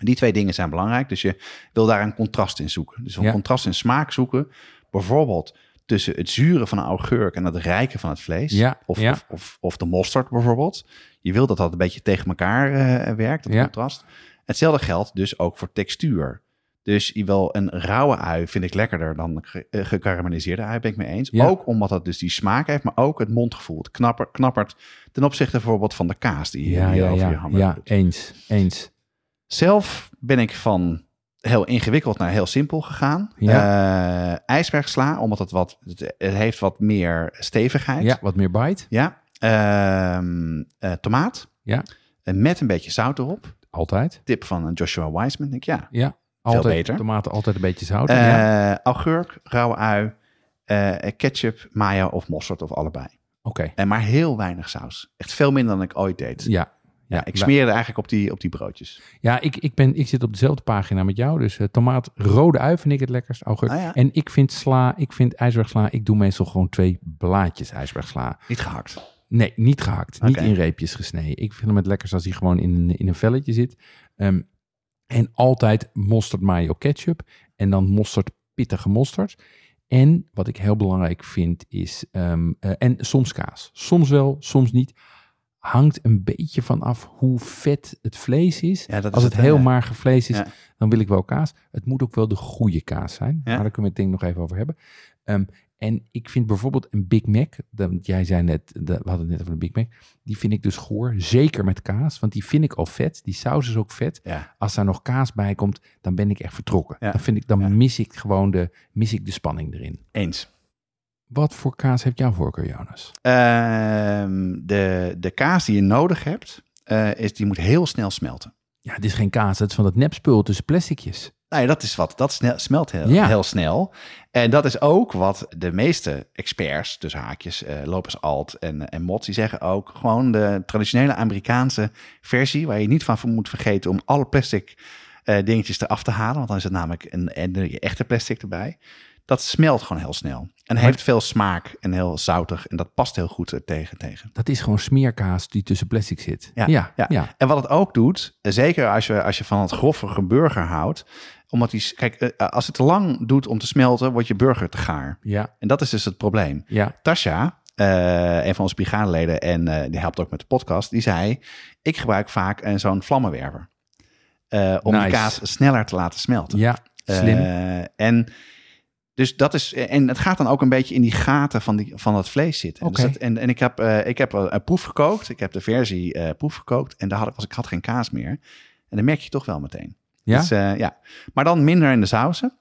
S2: Die twee dingen zijn belangrijk. Dus je wil daar een contrast in zoeken. Dus een
S1: Ja.
S2: contrast in smaak zoeken. Bijvoorbeeld tussen het zure van een augurk en het rijke van het vlees.
S1: Ja,
S2: Of,
S1: ja.
S2: Of, of, of de mosterd bijvoorbeeld. Je wil dat dat een beetje tegen elkaar eh, werkt, dat
S1: Ja.
S2: contrast. Hetzelfde geldt dus ook voor textuur. Dus je wil een rauwe ui vind ik lekkerder dan ge- eh, gekarameliseerde ui, ben ik mee eens.
S1: Ja.
S2: Ook omdat het dus die smaak heeft, maar ook het mondgevoel. Het knapper, knappert ten opzichte bijvoorbeeld van de kaas die,
S1: ja,
S2: die je
S1: ja,
S2: over je
S1: ja,
S2: hamburger
S1: ja,
S2: doet.
S1: eens, eens.
S2: Zelf ben ik van heel ingewikkeld naar heel simpel gegaan. Eh, ijsbergsla, omdat het wat, het, heeft wat meer stevigheid.
S1: Ja, wat meer bite.
S2: Ja. Ehm, eh, tomaat.
S1: Ja.
S2: En met een beetje zout erop.
S1: Altijd.
S2: Tip van Joshua Wiseman. Denk ik, ja.
S1: Ja, altijd.
S2: beter.
S1: Tomaten altijd een beetje zout.
S2: Eh,
S1: ja.
S2: Augurk, rauwe ui, eh, ketchup, mayo of mosterd of allebei.
S1: Oké,
S2: En maar heel weinig saus. Echt veel minder dan ik ooit deed.
S1: ja.
S2: Ja, ik
S1: wij-
S2: smeerde eigenlijk op die, op die broodjes.
S1: Ja, ik, ik, ben, ik zit op dezelfde pagina met jou. Dus eh, tomaat, rode ui vind ik het lekkerst. Augurk.
S2: Ah, ja.
S1: En ik vind sla, ik vind ijsbergsla. Ik doe meestal gewoon twee blaadjes ijsbergsla.
S2: Niet gehakt.
S1: Nee, niet gehakt. Niet in reepjes gesneden. Ik vind hem het lekkerst als hij gewoon in, een- in een velletje zit. Ehm, en altijd mosterd, mayo, ketchup. En dan mosterd, pittige mosterd. En wat ik heel belangrijk vind is... ehm, eh, en soms kaas. Soms wel, soms niet. Hangt een beetje van af hoe vet het vlees is.
S2: Ja, dat is
S1: Als het
S2: het,
S1: heel
S2: eh,
S1: mager vlees is,
S2: ja.
S1: dan wil ik wel kaas. Het moet ook wel de goede kaas zijn.
S2: Ja.
S1: Maar daar kunnen we het ding nog even over hebben. Ehm, en ik vind bijvoorbeeld een Big Mac, jij zei net, de, we hadden het net over een Big Mac, die vind ik dus goor, zeker met kaas, want die vind ik al vet. Die saus is ook vet.
S2: Ja.
S1: Als daar nog kaas bij komt, dan ben ik echt vertrokken.
S2: Ja.
S1: Dan, vind ik, dan
S2: Ja.
S1: mis ik gewoon de, mis ik de spanning erin.
S2: Eens.
S1: Wat voor kaas heeft jouw voorkeur, Jonas?
S2: Ehm, de, de kaas die je nodig hebt, eh, is, die moet heel snel smelten.
S1: Ja, het is geen kaas, het is van dat nepspul tussen plasticjes.
S2: Nou ja, dat is wat. Dat smelt heel,
S1: Ja.
S2: heel snel. En dat is ook wat de meeste experts, dus haakjes, eh Lopez Alt en, en Mots, die zeggen ook gewoon de traditionele Amerikaanse versie, waar je niet van moet vergeten om alle plastic eh, dingetjes eraf te halen, want dan is het namelijk een, en echte plastic erbij. Dat smelt gewoon heel snel. En heeft veel smaak en heel zoutig. En dat past heel goed er tegen. tegen.
S1: Dat is gewoon smeerkaas die tussen plastic zit.
S2: Ja,
S1: ja,
S2: ja.
S1: ja.
S2: En wat het ook doet, eh, zeker als je, als je van het groffige burger houdt, omdat die, kijk, eh, als het te lang doet om te smelten, wordt je burger te gaar.
S1: ja,
S2: En dat is dus het probleem.
S1: ja.
S2: Tasha, eh, een van onze brigadeleden en eh, die helpt ook met de podcast, die zei: Ik gebruik vaak eh, zo'n vlammenwerver. eh, om
S1: Nice.
S2: de kaas sneller te laten smelten.
S1: ja. Slim.
S2: Eh, en dus dat is, en het gaat dan ook een beetje in die gaten van, die, van dat vlees zitten. Dus dat- en, en ik heb, eh, ik heb een proef gekookt. Ik heb de versie eh, proef gekookt. En daar had ik, was, ik had geen kaas meer. En dan merk je toch wel meteen.
S1: ja?
S2: Dus, eh, ja. Maar dan minder in de sausen.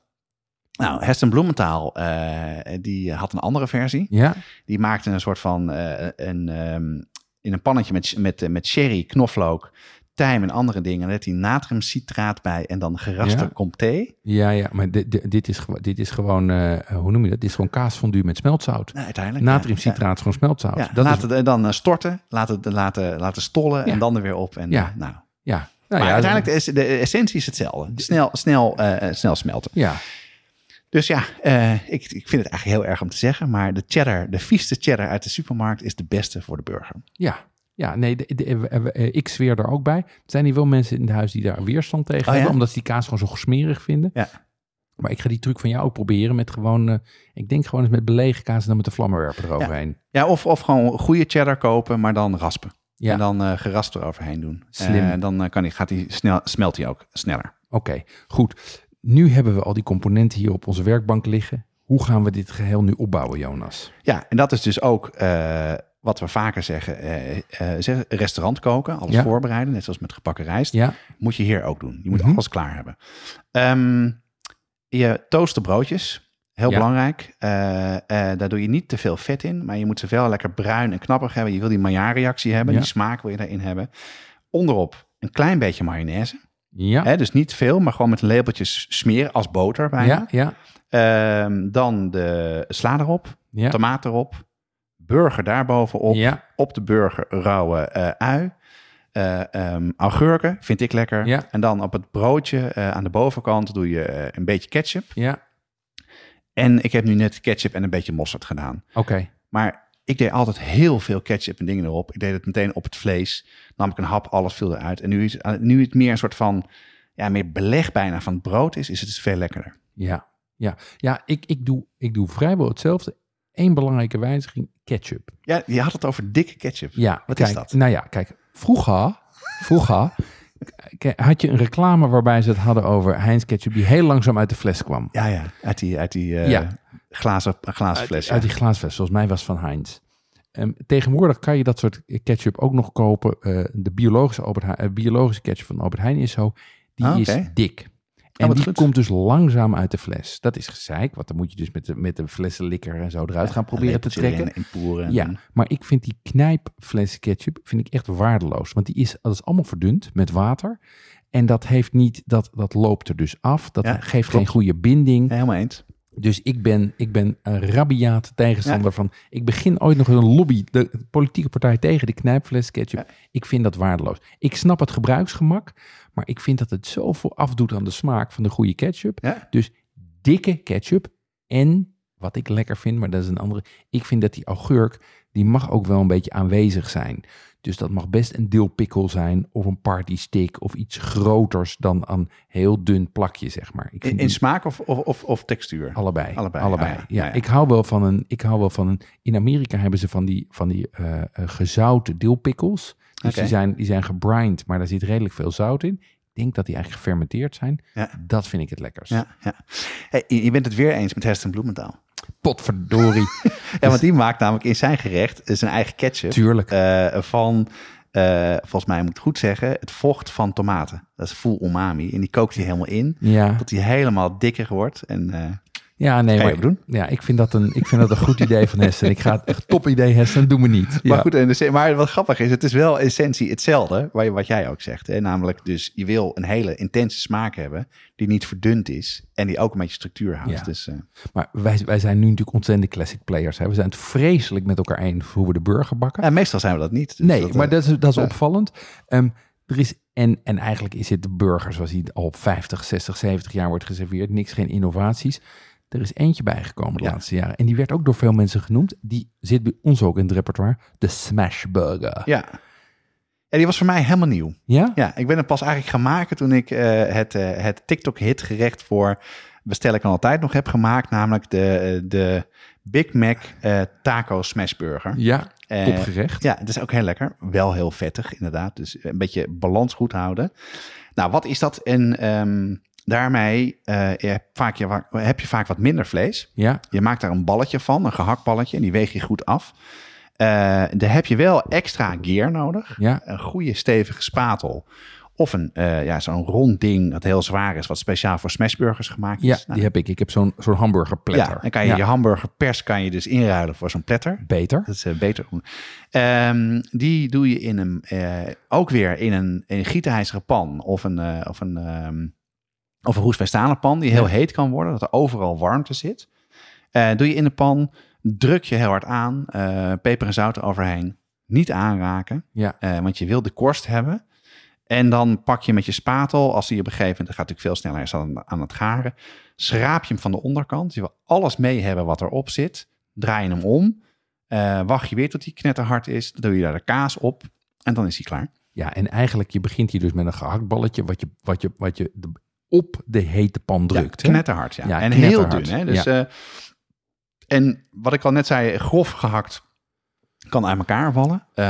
S2: Nou, Heston Bloementaal, eh, die had een andere versie.
S1: ja,
S2: Die maakte een soort van eh, een, ehm, in een pannetje met, met, met sherry, knoflook, tijm en andere dingen. Daar heeft hij natriumcitraat bij en dan geraste
S1: Ja.
S2: comté.
S1: ja, ja. Maar dit, dit, is, dit is gewoon, eh, hoe noem je dat? Dit is gewoon kaasfondue met smeltzout.
S2: Nou, uiteindelijk. ja.
S1: Natriumcitraat is gewoon smeltzout.
S2: Ja,
S1: dat
S2: laat
S1: is,
S2: het eh, dan storten, laat het laten, laten stollen en dan er weer op. En,
S1: Ja.
S2: eh, nou.
S1: ja. Nou,
S2: maar
S1: ja,
S2: uiteindelijk de, es- de essentie is hetzelfde. Snel, snel, snel smelten.
S1: Ja,
S2: Dus ja, ik, ik vind het eigenlijk heel erg om te zeggen. Maar de cheddar, de vieste cheddar uit de supermarkt is de beste voor de burger.
S1: ja. Ja, nee, de, de- eh, eh, eh, ik zweer er ook bij. Er zijn hier wel mensen in het huis die daar weerstand tegen
S2: Oh, ja?
S1: hebben, omdat ze die kaas gewoon zo smerig vinden.
S2: Ja.
S1: Maar ik ga die truc van jou ook proberen met gewoon, ik denk gewoon eens met belegen kaas en dan met de vlammenwerper eroverheen.
S2: Ja, of, of gewoon goede cheddar kopen, maar dan raspen.
S1: Ja,
S2: En dan eh gerast eroverheen doen.
S1: Slim.
S2: Eh, dan kan die, gaat die snel, smelt hij ook sneller.
S1: oké, goed. Nu hebben we al die componenten hier op onze werkbank liggen. Hoe gaan we dit geheel nu opbouwen, Jonas?
S2: Ja, en dat is dus ook wat we vaker zeggen. eh eh, zeggen, restaurant koken, alles
S1: Ja.
S2: voorbereiden. Net zoals met gebakken rijst.
S1: Ja,
S2: Moet je hier ook doen. Je moet
S1: Mhm.
S2: alles klaar hebben. Ehm, je toaste broodjes. Heel
S1: Ja.
S2: belangrijk. Eh, eh, daar doe je niet te veel vet in. Maar je moet ze wel lekker bruin en knappig hebben. Je wil die Maillard-reactie hebben. Die smaak wil je daarin hebben. Onderop een klein beetje mayonaise.
S1: ja,
S2: Hè, dus niet veel, maar gewoon met een lepeltje smeren als boter bijna.
S1: ja, ja,
S2: Ehm, dan de sla erop,
S1: ja.
S2: tomaat erop, burger daarbovenop.
S1: Ja,
S2: Op de burger rauwe eh, ui. Ehm, augurken vind ik lekker.
S1: Ja.
S2: En dan op het broodje eh, aan de bovenkant doe je een beetje ketchup.
S1: ja,
S2: En ik heb nu net ketchup en een beetje mosterd gedaan.
S1: oké.
S2: Maar ik deed altijd heel veel ketchup en dingen erop. Ik deed het meteen op het vlees. Nam ik een hap, alles viel eruit. En nu, is, nu het meer een soort van, ja, meer beleg bijna van het brood is, is het dus veel lekkerder.
S1: Ja, ja. ja ik, ik, doe, ik doe vrijwel hetzelfde. Eén belangrijke wijziging, ketchup.
S2: Ja, je had het over dikke ketchup.
S1: Ja,
S2: Wat
S1: kijk,
S2: is dat?
S1: Nou ja, kijk, vroeger, vroeger had je een reclame waarbij ze het hadden over Heinz ketchup die heel langzaam uit de fles kwam.
S2: Ja, ja, uit die, uit die eh,
S1: Ja.
S2: glazen, glazen fles.
S1: Uit,
S2: ja.
S1: uit die glaasfles, zoals mij was van Heinz. Ehm, tegenwoordig kan je dat soort ketchup ook nog kopen. Eh, de biologische, Albert Heijn- eh, biologische ketchup van Albert Heijn is zo. Die
S2: Ah,
S1: is dik. En die
S2: goed.
S1: komt dus langzaam uit de fles. Dat is gezeik, want dan moet je dus met de, met de flessenlikker en zo eruit gaan proberen te trekken.
S2: En poeren.
S1: Ja, maar ik vind die knijpfles ketchup vind ik echt waardeloos. Want die is, dat is allemaal verdund met water. En dat heeft niet, dat, dat loopt er dus af. Dat
S2: Ja,
S1: geeft
S2: klopt.
S1: geen goede binding.
S2: Ja, helemaal eens.
S1: Dus ik ben, ik ben een rabiaat tegenstander van. Ik begin ooit nog een lobby, de politieke partij tegen de knijpfles ketchup. Ik vind dat waardeloos. Ik snap het gebruiksgemak, maar ik vind dat het zoveel afdoet aan de smaak van de goede ketchup.
S2: Ja.
S1: Dus dikke ketchup en wat ik lekker vind, maar dat is een andere. Ik vind dat die augurk, die mag ook wel een beetje aanwezig zijn. Dus dat mag best een deelpikkel zijn of een party stick of iets groters dan een heel dun plakje, zeg maar. Ik
S2: In,
S1: vind
S2: in
S1: die-
S2: smaak of, of, of, textuur?
S1: Allebei.
S2: Allebei,
S1: Allebei.
S2: ah, ja.
S1: ja.
S2: Ja, ja.
S1: Ik hou wel van een. Ik hou wel van een. In Amerika hebben ze van die, van die eh, eh, gezouten deelpikkels. Dus die, zijn, die zijn gebrined, maar daar zit redelijk veel zout in. Ik denk dat die eigenlijk gefermenteerd zijn.
S2: Ja.
S1: Dat vind ik het lekkerst.
S2: Ja, ja. Hey, je bent het weer eens met Heston Bloementaal.
S1: Potverdorie. (laughs)
S2: Ja, want die maakt namelijk in zijn gerecht zijn eigen ketchup.
S1: Tuurlijk.
S2: eh, van, eh, volgens mij moet ik het goed zeggen, het vocht van tomaten. Dat is full umami. En die kookt hij helemaal in,
S1: Ja.
S2: tot hij helemaal dikker wordt. En eh,
S1: Ja, nee, maar
S2: doen?
S1: Ja, ik vind dat een, ik vind dat een goed idee van Hessen. Ik ga het echt top idee Hessen, doen we niet. Ja.
S2: Maar goed, en maar wat grappig is, het is wel essentie hetzelfde, wat jij ook zegt. Hè? Namelijk, dus je wil een hele intense smaak hebben, die niet verdund is en die ook een beetje structuur houdt.
S1: Ja.
S2: Dus, eh,
S1: Maar wij, wij zijn nu natuurlijk ontzettende classic players. Hè. We zijn het vreselijk met elkaar eens hoe we de burger bakken.
S2: ja, meestal zijn we dat niet. Dus
S1: nee,
S2: dat,
S1: maar
S2: eh,
S1: dat is, dat is opvallend. Ehm, er is, en, en eigenlijk is het de burger zoals die al 50, 60, 70 jaar wordt geserveerd. Niks, geen innovaties. Er is eentje bijgekomen de
S2: Ja.
S1: laatste jaren. En die werd ook door veel mensen genoemd. Die zit bij ons ook in het repertoire. De Smash Burger.
S2: Ja. En die was voor mij helemaal nieuw.
S1: Ja?
S2: Ja, ik ben het pas eigenlijk gaan maken toen ik eh, het, eh, het TikTok-hit gerecht voor Bestel ik al altijd nog heb gemaakt. Namelijk de, eh, de Big Mac Taco Smash Burger.
S1: Ja, topgerecht.
S2: Ja, het is ook heel lekker. Wel heel vettig, inderdaad. Dus een beetje balans goed houden. Nou, wat is dat? En ehm, daarmee eh, je hebt vaak, je, heb je vaak wat minder vlees.
S1: Ja,
S2: Je maakt daar een balletje van, een gehaktballetje. En die weeg je goed af. Eh daar heb je wel extra gear nodig.
S1: ja,
S2: Een goede stevige spatel. Of een, eh, ja, zo'n rond ding dat heel zwaar is. Wat speciaal voor smashburgers gemaakt is.
S1: ja,
S2: Nou,
S1: die heb ik. Ik heb zo'n zo'n hamburgerplatter.
S2: ja, dan kan je je hamburger pers kan je dus inruilen voor zo'n platter.
S1: Beter.
S2: Dat is eh, beter. Ehm, die doe je in een, ook weer in een, in een gietijzeren pan of een, of een, ehm, of een roestvrij pan die heel
S1: Ja.
S2: heet kan worden, dat er overal warmte zit. Eh, doe je in de pan, druk je heel hard aan, eh, peper en zout eroverheen, niet aanraken,
S1: Ja,
S2: eh, want je wil de korst hebben. En dan pak je met je spatel, als die op een gegeven moment, dat gaat natuurlijk veel sneller, is dan aan het garen, schraap je hem van de onderkant. Je wil alles mee hebben wat erop zit. Draai je hem om. wacht je weer tot hij knetterhard is. Dan doe je daar de kaas op. En dan is hij klaar.
S1: ja, en eigenlijk, je begint hier dus met een gehaktballetje, wat je, wat je, wat je de- op de hete pan drukt.
S2: Ja, knetterhard, ja.
S1: Ja,
S2: en
S1: knetterhard.
S2: heel dun. Hè? Dus,
S1: Ja.
S2: eh, en wat ik al net zei, grof gehakt kan uit elkaar vallen. Eh,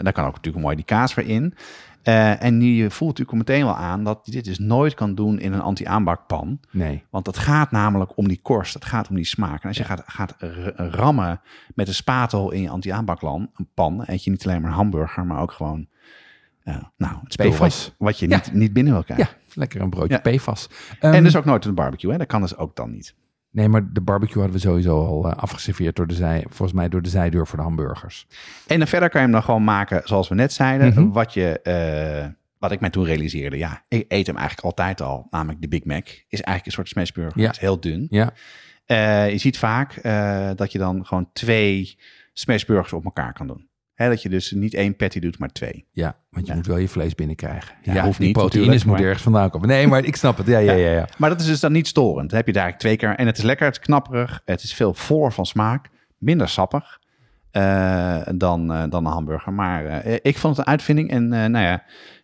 S2: daar kan ook natuurlijk mooi die kaas weer in. Eh, en je voelt natuurlijk meteen wel aan dat je dit dus nooit kan doen in een anti-aanbakpan.
S1: Nee.
S2: Want het gaat namelijk om die korst, het gaat om die smaak. En als je gaat, gaat rammen met een spatel in je anti-aanbakpan, een pan, eet je niet alleen maar hamburger, maar ook gewoon eh, nou, het spul
S1: PFAS.
S2: wat, je niet, niet binnen wil krijgen.
S1: Ja, lekker een broodje
S2: Ja.
S1: PFAS.
S2: En
S1: Ehm,
S2: dus ook nooit een barbecue, hè? dat kan dus ook dan niet.
S1: Nee, maar de barbecue hadden we sowieso al eh, afgeserveerd door de zij, volgens mij door de zijdeur voor de hamburgers.
S2: En dan verder kan je hem dan gewoon maken zoals we net zeiden.
S1: Mhm.
S2: Wat je... eh, wat ik mij toen realiseerde, ja, ik eet hem eigenlijk altijd al. Namelijk de Big Mac. Is eigenlijk een soort smashburger.
S1: Ja.
S2: Is heel dun.
S1: Ja,
S2: Eh, je ziet vaak dat je dan gewoon twee smashburgers op elkaar kan doen. Dat je dus niet één patty doet, maar twee.
S1: ja want je
S2: Ja.
S1: moet wel je vlees binnenkrijgen.
S2: Ja, hoeft niet,
S1: proteïnes moeten
S2: maar-
S1: ergens vandaan komen. Nee, maar ik snap het. Ja, ja, ja. ja.
S2: Maar dat is dus dan niet storend. Dan heb je daar twee keer. En het is lekker, het is knapperig. Het is veel voller van smaak. Minder sappig eh, dan, eh, dan een hamburger. Maar eh, ik vond het een uitvinding. En nou ja,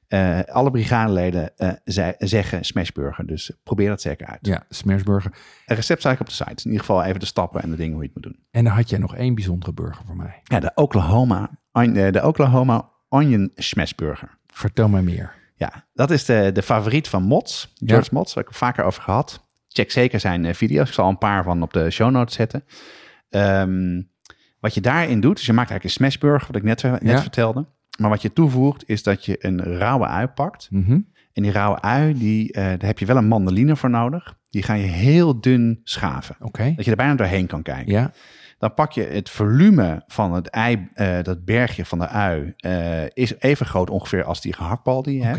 S2: eh, alle brigadeleden ze- zeggen smashburger. Dus probeer dat zeker uit.
S1: Ja, smashburger.
S2: Een recept sta ik op de site. In ieder geval even de stappen en de dingen hoe je het moet doen.
S1: En dan had jij nog één bijzondere burger voor mij.
S2: Ja, de Oklahoma, eh, de Oklahoma Onion Smashburger.
S1: Vertel mij meer.
S2: Ja, dat is de, de favoriet van Mots. George Mots, daar heb ik het vaker over gehad. Check zeker zijn video's. Ik zal een paar van op de show notes zetten. Ehm, wat je daarin doet, is je maakt eigenlijk een smashburger, wat ik net, net
S1: Ja.
S2: vertelde. Maar wat je toevoegt, is dat je een rauwe ui pakt.
S1: Mhm.
S2: En die rauwe ui, die, eh, daar heb je wel een mandoline voor nodig. Die ga je heel dun schaven. Dat je er bijna doorheen kan kijken.
S1: Ja,
S2: Dan pak je het volume van het ei, eh, dat bergje van de ui, eh, is even groot ongeveer als die gehaktbal die je hebt.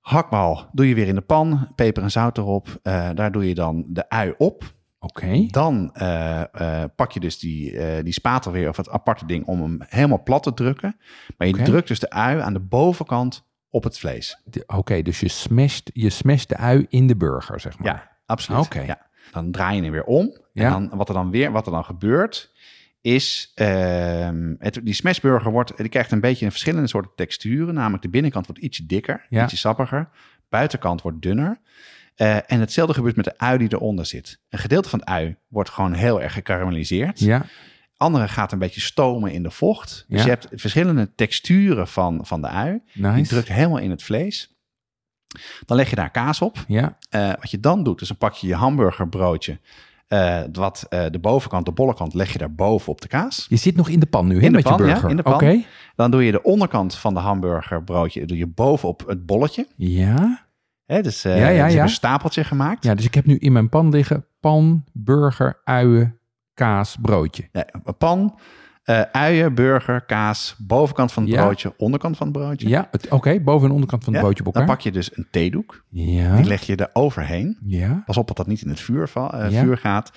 S2: Hakbal doe je weer in de pan, peper en zout erop. Daar doe je dan de ui op.
S1: Oké.
S2: Dan eh, eh, pak je dus die, eh, die spatel weer, of het aparte ding, om hem helemaal plat te drukken. Maar je drukt dus de ui aan de bovenkant op het vlees.
S1: Oké, dus je smasht, je smasht de ui in de burger, zeg maar.
S2: Ja, absoluut.
S1: Oké.
S2: Ja. Dan draai je hem weer om.
S1: Ja.
S2: En dan, wat, er dan weer, wat er dan gebeurt, is... ehm, het, die smashburger wordt, die krijgt een beetje een verschillende soorten texturen. Namelijk de binnenkant wordt ietsje dikker,
S1: Ja.
S2: ietsje sappiger. Buitenkant wordt dunner. Eh, en hetzelfde gebeurt met de ui die eronder zit. Een gedeelte van het ui wordt gewoon heel erg gekarameliseerd.
S1: Ja,
S2: Andere gaat een beetje stomen in de vocht. Dus
S1: Ja.
S2: je hebt verschillende texturen van, van de ui. Die
S1: nice.
S2: drukt helemaal in het vlees. Dan leg je daar kaas op.
S1: Ja,
S2: Eh, wat je dan doet, is dan pak je je hamburgerbroodje. eh, wat de bovenkant, de bollekant, leg je daar boven op de kaas.
S1: je zit nog in de pan nu, hè,
S2: In de
S1: met
S2: pan,
S1: je
S2: ja,
S1: burger.
S2: in de pan.
S1: Oké.
S2: Dan doe je de onderkant van de hamburgerbroodje doe je bovenop het bolletje.
S1: Ja,
S2: Hè, dus eh
S1: Ja,
S2: een stapeltje gemaakt.
S1: Ja, dus ik heb nu in mijn pan liggen pan, burger, uien, kaas, broodje.
S2: Ja, pan, eh, uien, burger, kaas, bovenkant van het
S1: Ja.
S2: broodje, onderkant van het broodje.
S1: Ja, oké, boven en onderkant van het
S2: Ja,
S1: broodje op
S2: Dan pak je dus een theedoek,
S1: Ja,
S2: die leg je er overheen.
S1: ja,
S2: Pas op dat dat niet in het vuur, eh, vuur gaat.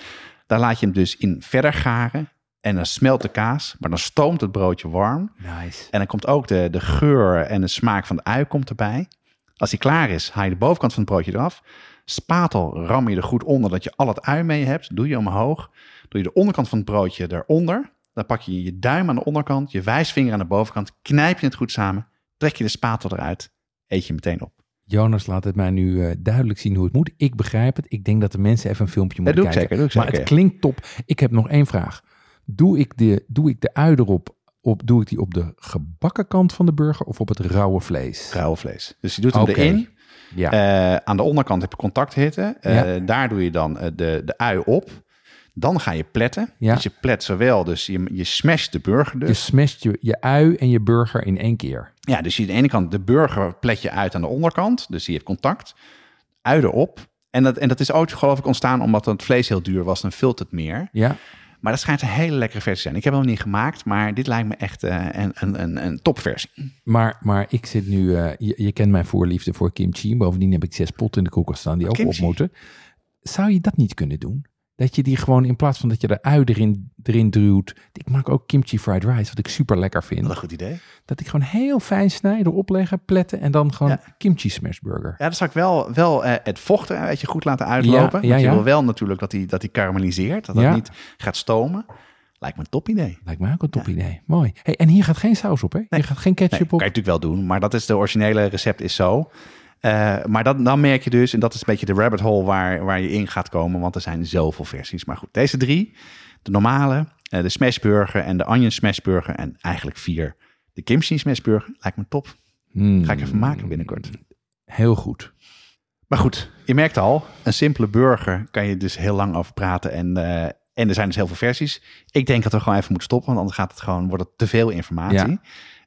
S2: Daar laat je hem dus in verder garen. En dan smelt de kaas, maar dan stoomt het broodje warm.
S1: nice.
S2: En dan komt ook de, de geur en de smaak van de ui komt erbij. Als die klaar is, haal je de bovenkant van het broodje eraf. Spatel ram je er goed onder, dat je al het ui mee hebt. Doe je omhoog. Doe je de onderkant van het broodje eronder. Dan pak je je duim aan de onderkant, je wijsvinger aan de bovenkant. Knijp je het goed samen. Trek je de spatel eruit. Eet je meteen op.
S1: Jonas laat het mij nu eh, duidelijk zien hoe het moet. Ik begrijp het. Ik denk dat de mensen even een filmpje moeten kijken.
S2: zeker.
S1: Maar
S2: zeker.
S1: het klinkt top. Ik heb nog één vraag. Doe ik de, doe ik de ui erop, op, doe ik die op de gebakken kant van de burger of op het rauwe vlees?
S2: Rauwe vlees. Dus je doet hem
S1: Oké.
S2: erin.
S1: Ja,
S2: Eh, aan de onderkant heb je contacthitte. Eh,
S1: Ja.
S2: Daar doe je dan eh, de, de ui op. Dan ga je pletten.
S1: Ja.
S2: Dus je plet zowel, dus je, je smasht de burger dus.
S1: je smasht je, je ui en je burger in één keer.
S2: Ja, dus je aan de ene kant de burger plet je uit aan de onderkant. Dus die heeft contact. Ui erop. En dat, en dat is ooit geloof ik ontstaan omdat het vlees heel duur was. Dan vult het meer.
S1: Ja,
S2: Maar dat schijnt een hele lekkere versie te zijn. Ik heb hem nog niet gemaakt, maar dit lijkt me echt eh, een, een, een, een topversie.
S1: maar, maar ik zit nu... eh, je, je kent mijn voorliefde voor kimchi. Bovendien heb ik zes potten in de koelkast staan die ook
S2: Kimchi?
S1: op moeten. Zou je dat niet kunnen doen? Dat je die gewoon in plaats van dat je de ui erin, erin duwt. Ik maak ook kimchi fried rice, wat ik super lekker vind.
S2: Wat een goed idee.
S1: Dat ik gewoon heel fijn snijden, erop leggen, pletten en dan gewoon
S2: Ja.
S1: kimchi smashburger.
S2: Ja, dan zou ik wel, wel eh, het vocht er een beetje goed laten uitlopen.
S1: Ja, ja,
S2: want je wil wel natuurlijk dat hij dat die karamelliseert. Dat dat niet gaat stomen. Lijkt me een top idee.
S1: Lijkt mij ook een top idee. Mooi. Hey, en hier gaat geen saus op, hè? Hier gaat geen
S2: Nee,
S1: ketchup
S2: kan
S1: op.
S2: je natuurlijk wel doen, maar dat is de originele recept is zo. Eh, maar dat, dan merk je dus, en dat is een beetje de rabbit hole waar, waar je in gaat komen, want er zijn zoveel versies. Maar goed, deze drie, de normale, eh, de smashburger en de onion smashburger en eigenlijk vier, de kimchi smashburger, lijkt me top.
S1: Hmm,
S2: Ga ik even maken binnenkort.
S1: Heel goed.
S2: Maar goed, je merkt al, een simpele burger kan je dus heel lang over praten. En, eh, en er zijn dus heel veel versies. Ik denk dat we gewoon even moeten stoppen, want anders gaat het gewoon, wordt het te veel informatie.
S1: Ja.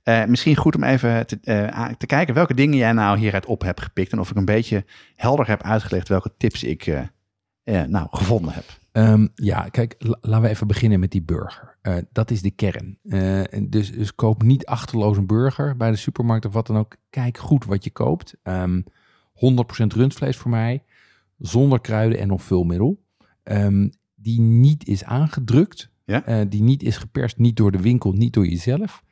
S2: Eh, misschien goed om even te, eh, te kijken welke dingen jij nou hieruit op hebt gepikt. En of ik een beetje helder heb uitgelegd welke tips ik eh, nou, gevonden heb.
S1: Ehm, ja, kijk, la- laten we even beginnen met die burger. Dat is de kern. Dus, dus koop niet achterloos een burger bij de supermarkt of wat dan ook. Kijk goed wat je koopt. Ehm 100% rundvlees voor mij, zonder kruiden en of vulmiddel. Ehm, die niet is aangedrukt,
S2: Ja.
S1: die niet is geperst, niet door de winkel, niet door jezelf.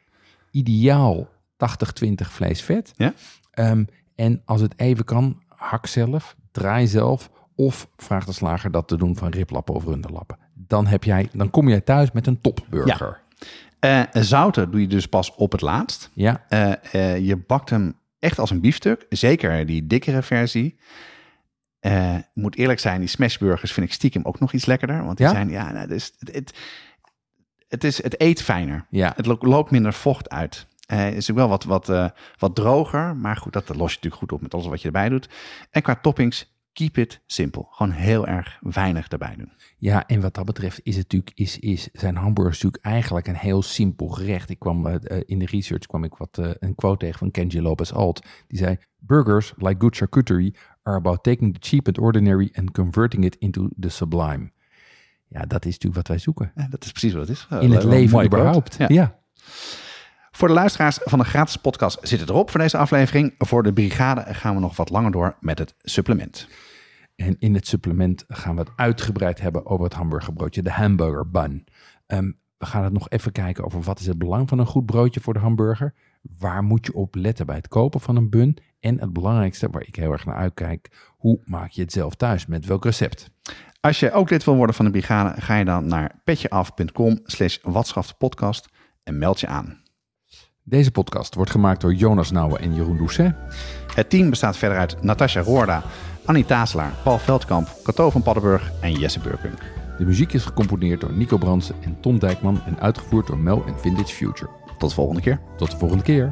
S1: Ideaal 80-20 vlees-vet.
S2: Ja.
S1: Ehm, en als het even kan, hak zelf, draai zelf of vraag de slager dat te doen van riplappen of runderlappen. Dan, heb jij, dan kom jij thuis met een topburger.
S2: Eh, zouten doe je dus pas op het laatst.
S1: Ja,
S2: Eh, eh, je bakt hem echt als een biefstuk. Zeker die dikkere versie. Moet eerlijk zijn, die smashburgers vind ik stiekem ook nog iets lekkerder. Want die
S1: Ja?
S2: zijn, ja, nou, dus, het, het, het, is, het eet fijner.
S1: ja.
S2: Het lo- loopt minder vocht uit. Het is ook wel wat, wat, eh, wat droger. Maar goed, dat los je natuurlijk goed op met alles wat je erbij doet. En qua toppings, keep it simpel. Gewoon heel erg weinig erbij doen.
S1: Ja, en wat dat betreft is het natuurlijk, is, is zijn hamburgers natuurlijk eigenlijk een heel simpel gerecht. Ik kwam eh, in de research kwam ik wat een quote tegen van Kenji Lopez Alt. Die zei: Burgers, like good charcuterie, are about taking the cheap and ordinary and converting it into the sublime. Ja, dat is natuurlijk wat wij zoeken.
S2: Eh, dat is precies wat het is.
S1: In het leven überhaupt.
S2: Ja.
S1: ja.
S2: Voor de luisteraars van de gratis podcast zit het erop voor deze aflevering. Voor de brigade gaan we nog wat langer door met het supplement.
S1: En in het supplement gaan we het uitgebreid hebben over het hamburgerbroodje, de hamburger bun. Ehm, we gaan het nog even kijken over wat is het belang van een goed broodje voor de hamburger. Waar moet je op letten bij het kopen van een bun? En het belangrijkste, waar ik heel erg naar uitkijk, hoe maak je het zelf thuis? Met welk recept?
S2: Als je ook lid wil worden van de brigade, ga je dan naar petjeaf.com slash podcast en meld je aan.
S1: Deze podcast wordt gemaakt door Jonas Nouwen en Jeroen Doucet.
S2: Het team bestaat verder uit Natasja Roorda, Annie Tazelaar, Paul Veldkamp, Cato van Paddenburg en Jesse Burkunk.
S1: De muziek is gecomponeerd door Nico Bransen en Tom Dijkman en uitgevoerd door Mel en Vintage Future.
S2: Tot de volgende keer.
S1: Tot de volgende keer.